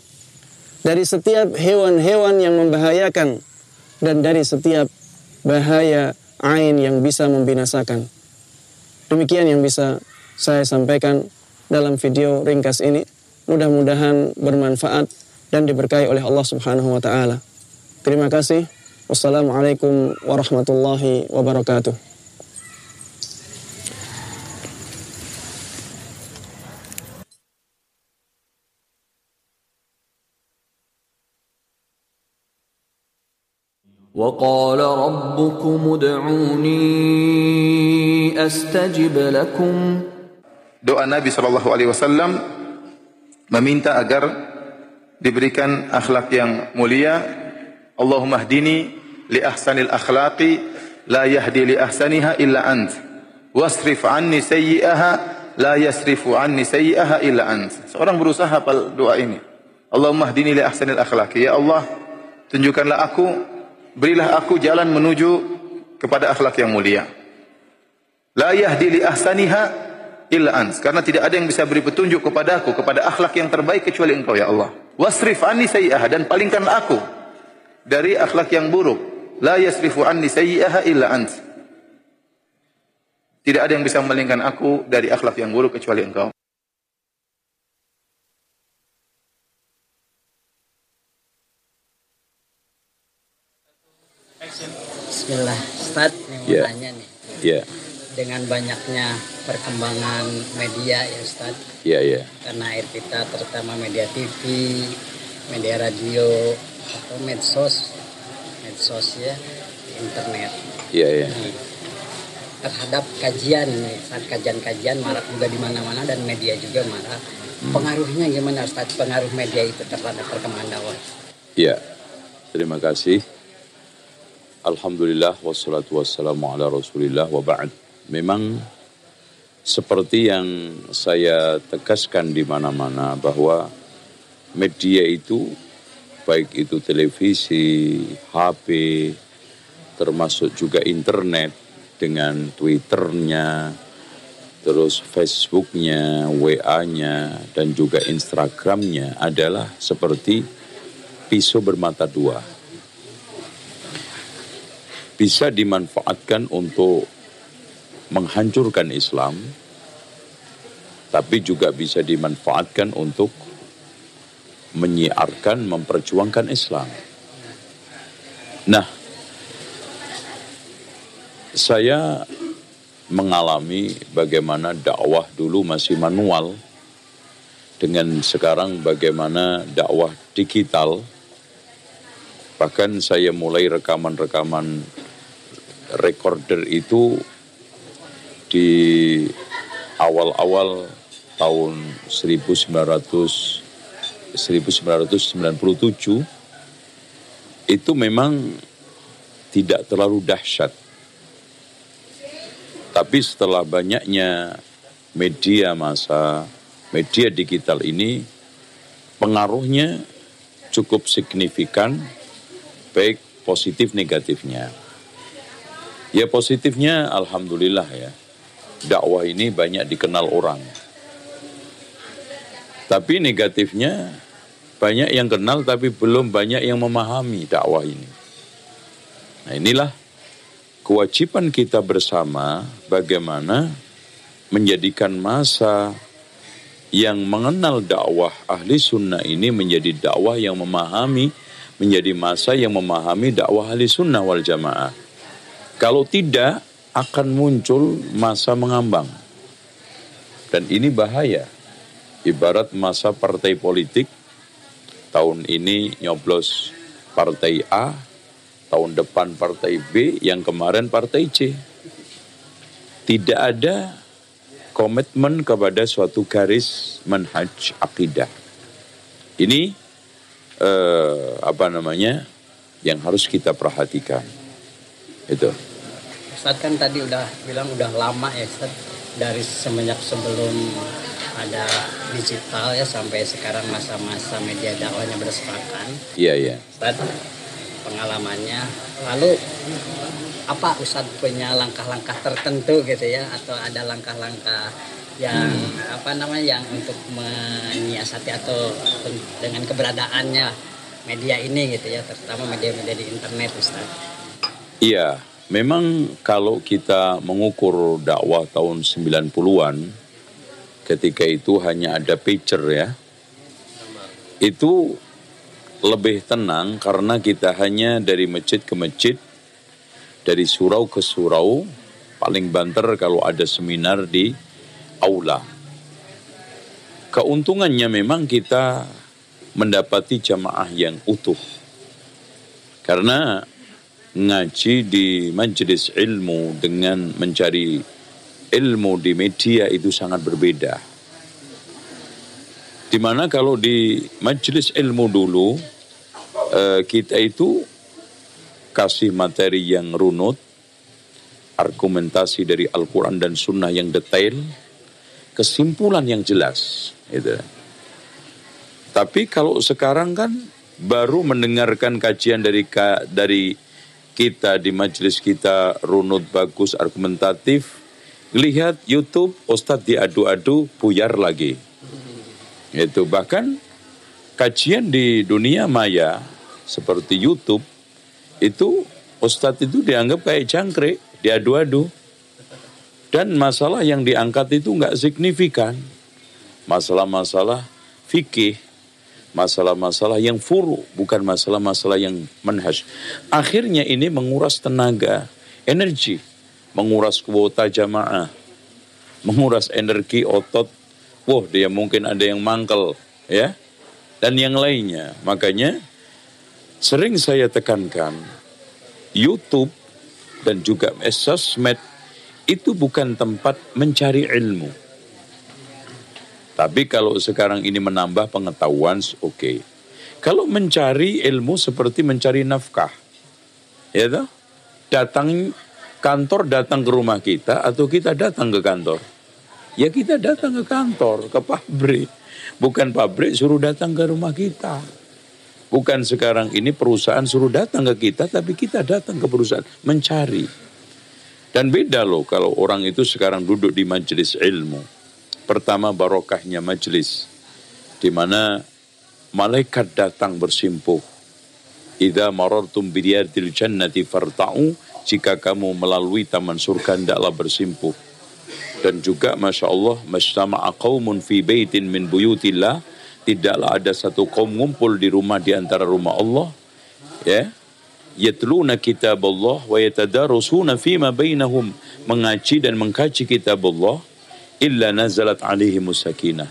dari setiap hewan-hewan yang membahayakan, dan dari setiap bahaya ain yang bisa membinasakan. Demikian yang bisa saya sampaikan dalam video ringkas ini. Mudah-mudahan bermanfaat dan diberkahi oleh Allah Subhanahu wa taala. Terima kasih. Wassalamualaikum warahmatullahi wabarakatuh. وقال ربكم ادعوني استجب لكم doa Nabi Shallallahu Alaihi Wasallam meminta agar diberikan akhlak yang mulia. Allahumma hdini li ahsanil akhlaqi la yahdi li ahsaniha illa ant. Wasrif anni sayyi'aha la yasrifu anni sayyi'aha illa ant. Seorang berusaha hafal doa ini. Allahumma hdini li ahsanil akhlaqi. Ya Allah, tunjukkanlah aku, berilah aku jalan menuju kepada akhlak yang mulia. La yahdi li ahsaniha illa ans karena tidak ada yang bisa beri petunjuk kepada aku kepada akhlak yang terbaik kecuali engkau ya Allah. Wasrif anni sayyi'ah dan palingkanlah aku dari akhlak yang buruk. La yasrifu anni sayyi'ah illa ant. Tidak ada yang bisa memalingkan aku dari akhlak yang buruk kecuali engkau. Bismillah, Ustaz, yang yeah. tanya nih. Yeah dengan banyaknya perkembangan media ya Ustaz. Iya, iya. Karena air kita terutama media TV, media radio atau medsos, medsos ya, internet. Iya, iya. Nah, terhadap kajian nih, saat kajian-kajian marak juga di mana-mana dan media juga marak. Hmm. Pengaruhnya gimana Ustaz? Pengaruh media itu terhadap perkembangan dakwah? Iya. Terima kasih. Alhamdulillah wassalatu wassalamu ala Rasulillah wa ba'd memang seperti yang saya tegaskan di mana-mana bahwa media itu baik itu televisi, HP, termasuk juga internet dengan Twitternya, terus Facebooknya, WA-nya, dan juga Instagramnya adalah seperti pisau bermata dua. Bisa dimanfaatkan untuk menghancurkan Islam, tapi juga bisa dimanfaatkan untuk menyiarkan, memperjuangkan Islam. Nah, saya mengalami bagaimana dakwah dulu masih manual dengan sekarang bagaimana dakwah digital bahkan saya mulai rekaman-rekaman recorder itu di awal-awal tahun 1900 1997 itu memang tidak terlalu dahsyat. Tapi setelah banyaknya media masa, media digital ini pengaruhnya cukup signifikan baik positif negatifnya. Ya positifnya alhamdulillah ya. Dakwah ini banyak dikenal orang. Tapi negatifnya banyak yang kenal tapi belum banyak yang memahami dakwah ini. Nah inilah kewajiban kita bersama bagaimana menjadikan masa yang mengenal dakwah ahli sunnah ini menjadi dakwah yang memahami, menjadi masa yang memahami dakwah ahli sunnah wal jamaah. Kalau tidak, akan muncul masa mengambang. Dan ini bahaya. Ibarat masa partai politik, tahun ini nyoblos partai A, tahun depan partai B, yang kemarin partai C. Tidak ada komitmen kepada suatu garis manhaj akidah. Ini eh, apa namanya yang harus kita perhatikan. Itu. Ustadz kan tadi udah bilang udah lama ya Ustadz dari semenjak sebelum ada digital ya sampai sekarang masa-masa media dakwahnya berserakan. Iya iya. Ustadz pengalamannya lalu apa Ustadz punya langkah-langkah tertentu gitu ya atau ada langkah-langkah yang hmm. apa namanya yang untuk menyiasati atau dengan keberadaannya media ini gitu ya terutama media-media di internet Ustadz. Iya, memang kalau kita mengukur dakwah tahun 90-an ketika itu hanya ada picture ya. Itu lebih tenang karena kita hanya dari masjid ke masjid, dari surau ke surau, paling banter kalau ada seminar di aula. Keuntungannya memang kita mendapati jamaah yang utuh. Karena ngaji di majelis ilmu dengan mencari ilmu di media itu sangat berbeda Di mana kalau di majelis ilmu dulu eh, kita itu kasih materi yang runut, argumentasi dari Al-Quran dan Sunnah yang detail, kesimpulan yang jelas. Gitu. Tapi kalau sekarang kan baru mendengarkan kajian dari dari kita di majelis kita runut bagus argumentatif, lihat YouTube Ustadz diadu-adu buyar lagi itu bahkan kajian di dunia maya seperti YouTube itu ustadz itu dianggap kayak jangkrik, diadu-adu. Dan masalah yang diangkat itu nggak signifikan. Masalah-masalah fikih, masalah-masalah yang furu, bukan masalah-masalah yang manhaj. Akhirnya ini menguras tenaga, energi, menguras kuota jamaah, menguras energi otot. Wah dia mungkin ada yang mangkel ya dan yang lainnya. Makanya sering saya tekankan YouTube dan juga sosmed itu bukan tempat mencari ilmu tapi kalau sekarang ini menambah pengetahuan oke okay. kalau mencari ilmu seperti mencari nafkah ya toh datang kantor datang ke rumah kita atau kita datang ke kantor Ya kita datang ke kantor, ke pabrik. Bukan pabrik suruh datang ke rumah kita. Bukan sekarang ini perusahaan suruh datang ke kita, tapi kita datang ke perusahaan mencari. Dan beda loh kalau orang itu sekarang duduk di majelis ilmu. Pertama barokahnya majelis. Di mana malaikat datang bersimpuh. Idza marartum bidiyadil jannati farta'u. Jika kamu melalui taman surga, hendaklah bersimpuh dan juga Masya Allah Mashtama'a qawmun fi baitin min buyutillah tidaklah ada satu kaum ngumpul di rumah di antara rumah Allah ya yatluna kitab Allah wa yatadarusuna fima bainahum mengaji dan mengkaji kitab Allah إلا نزلت عليهم السكينة.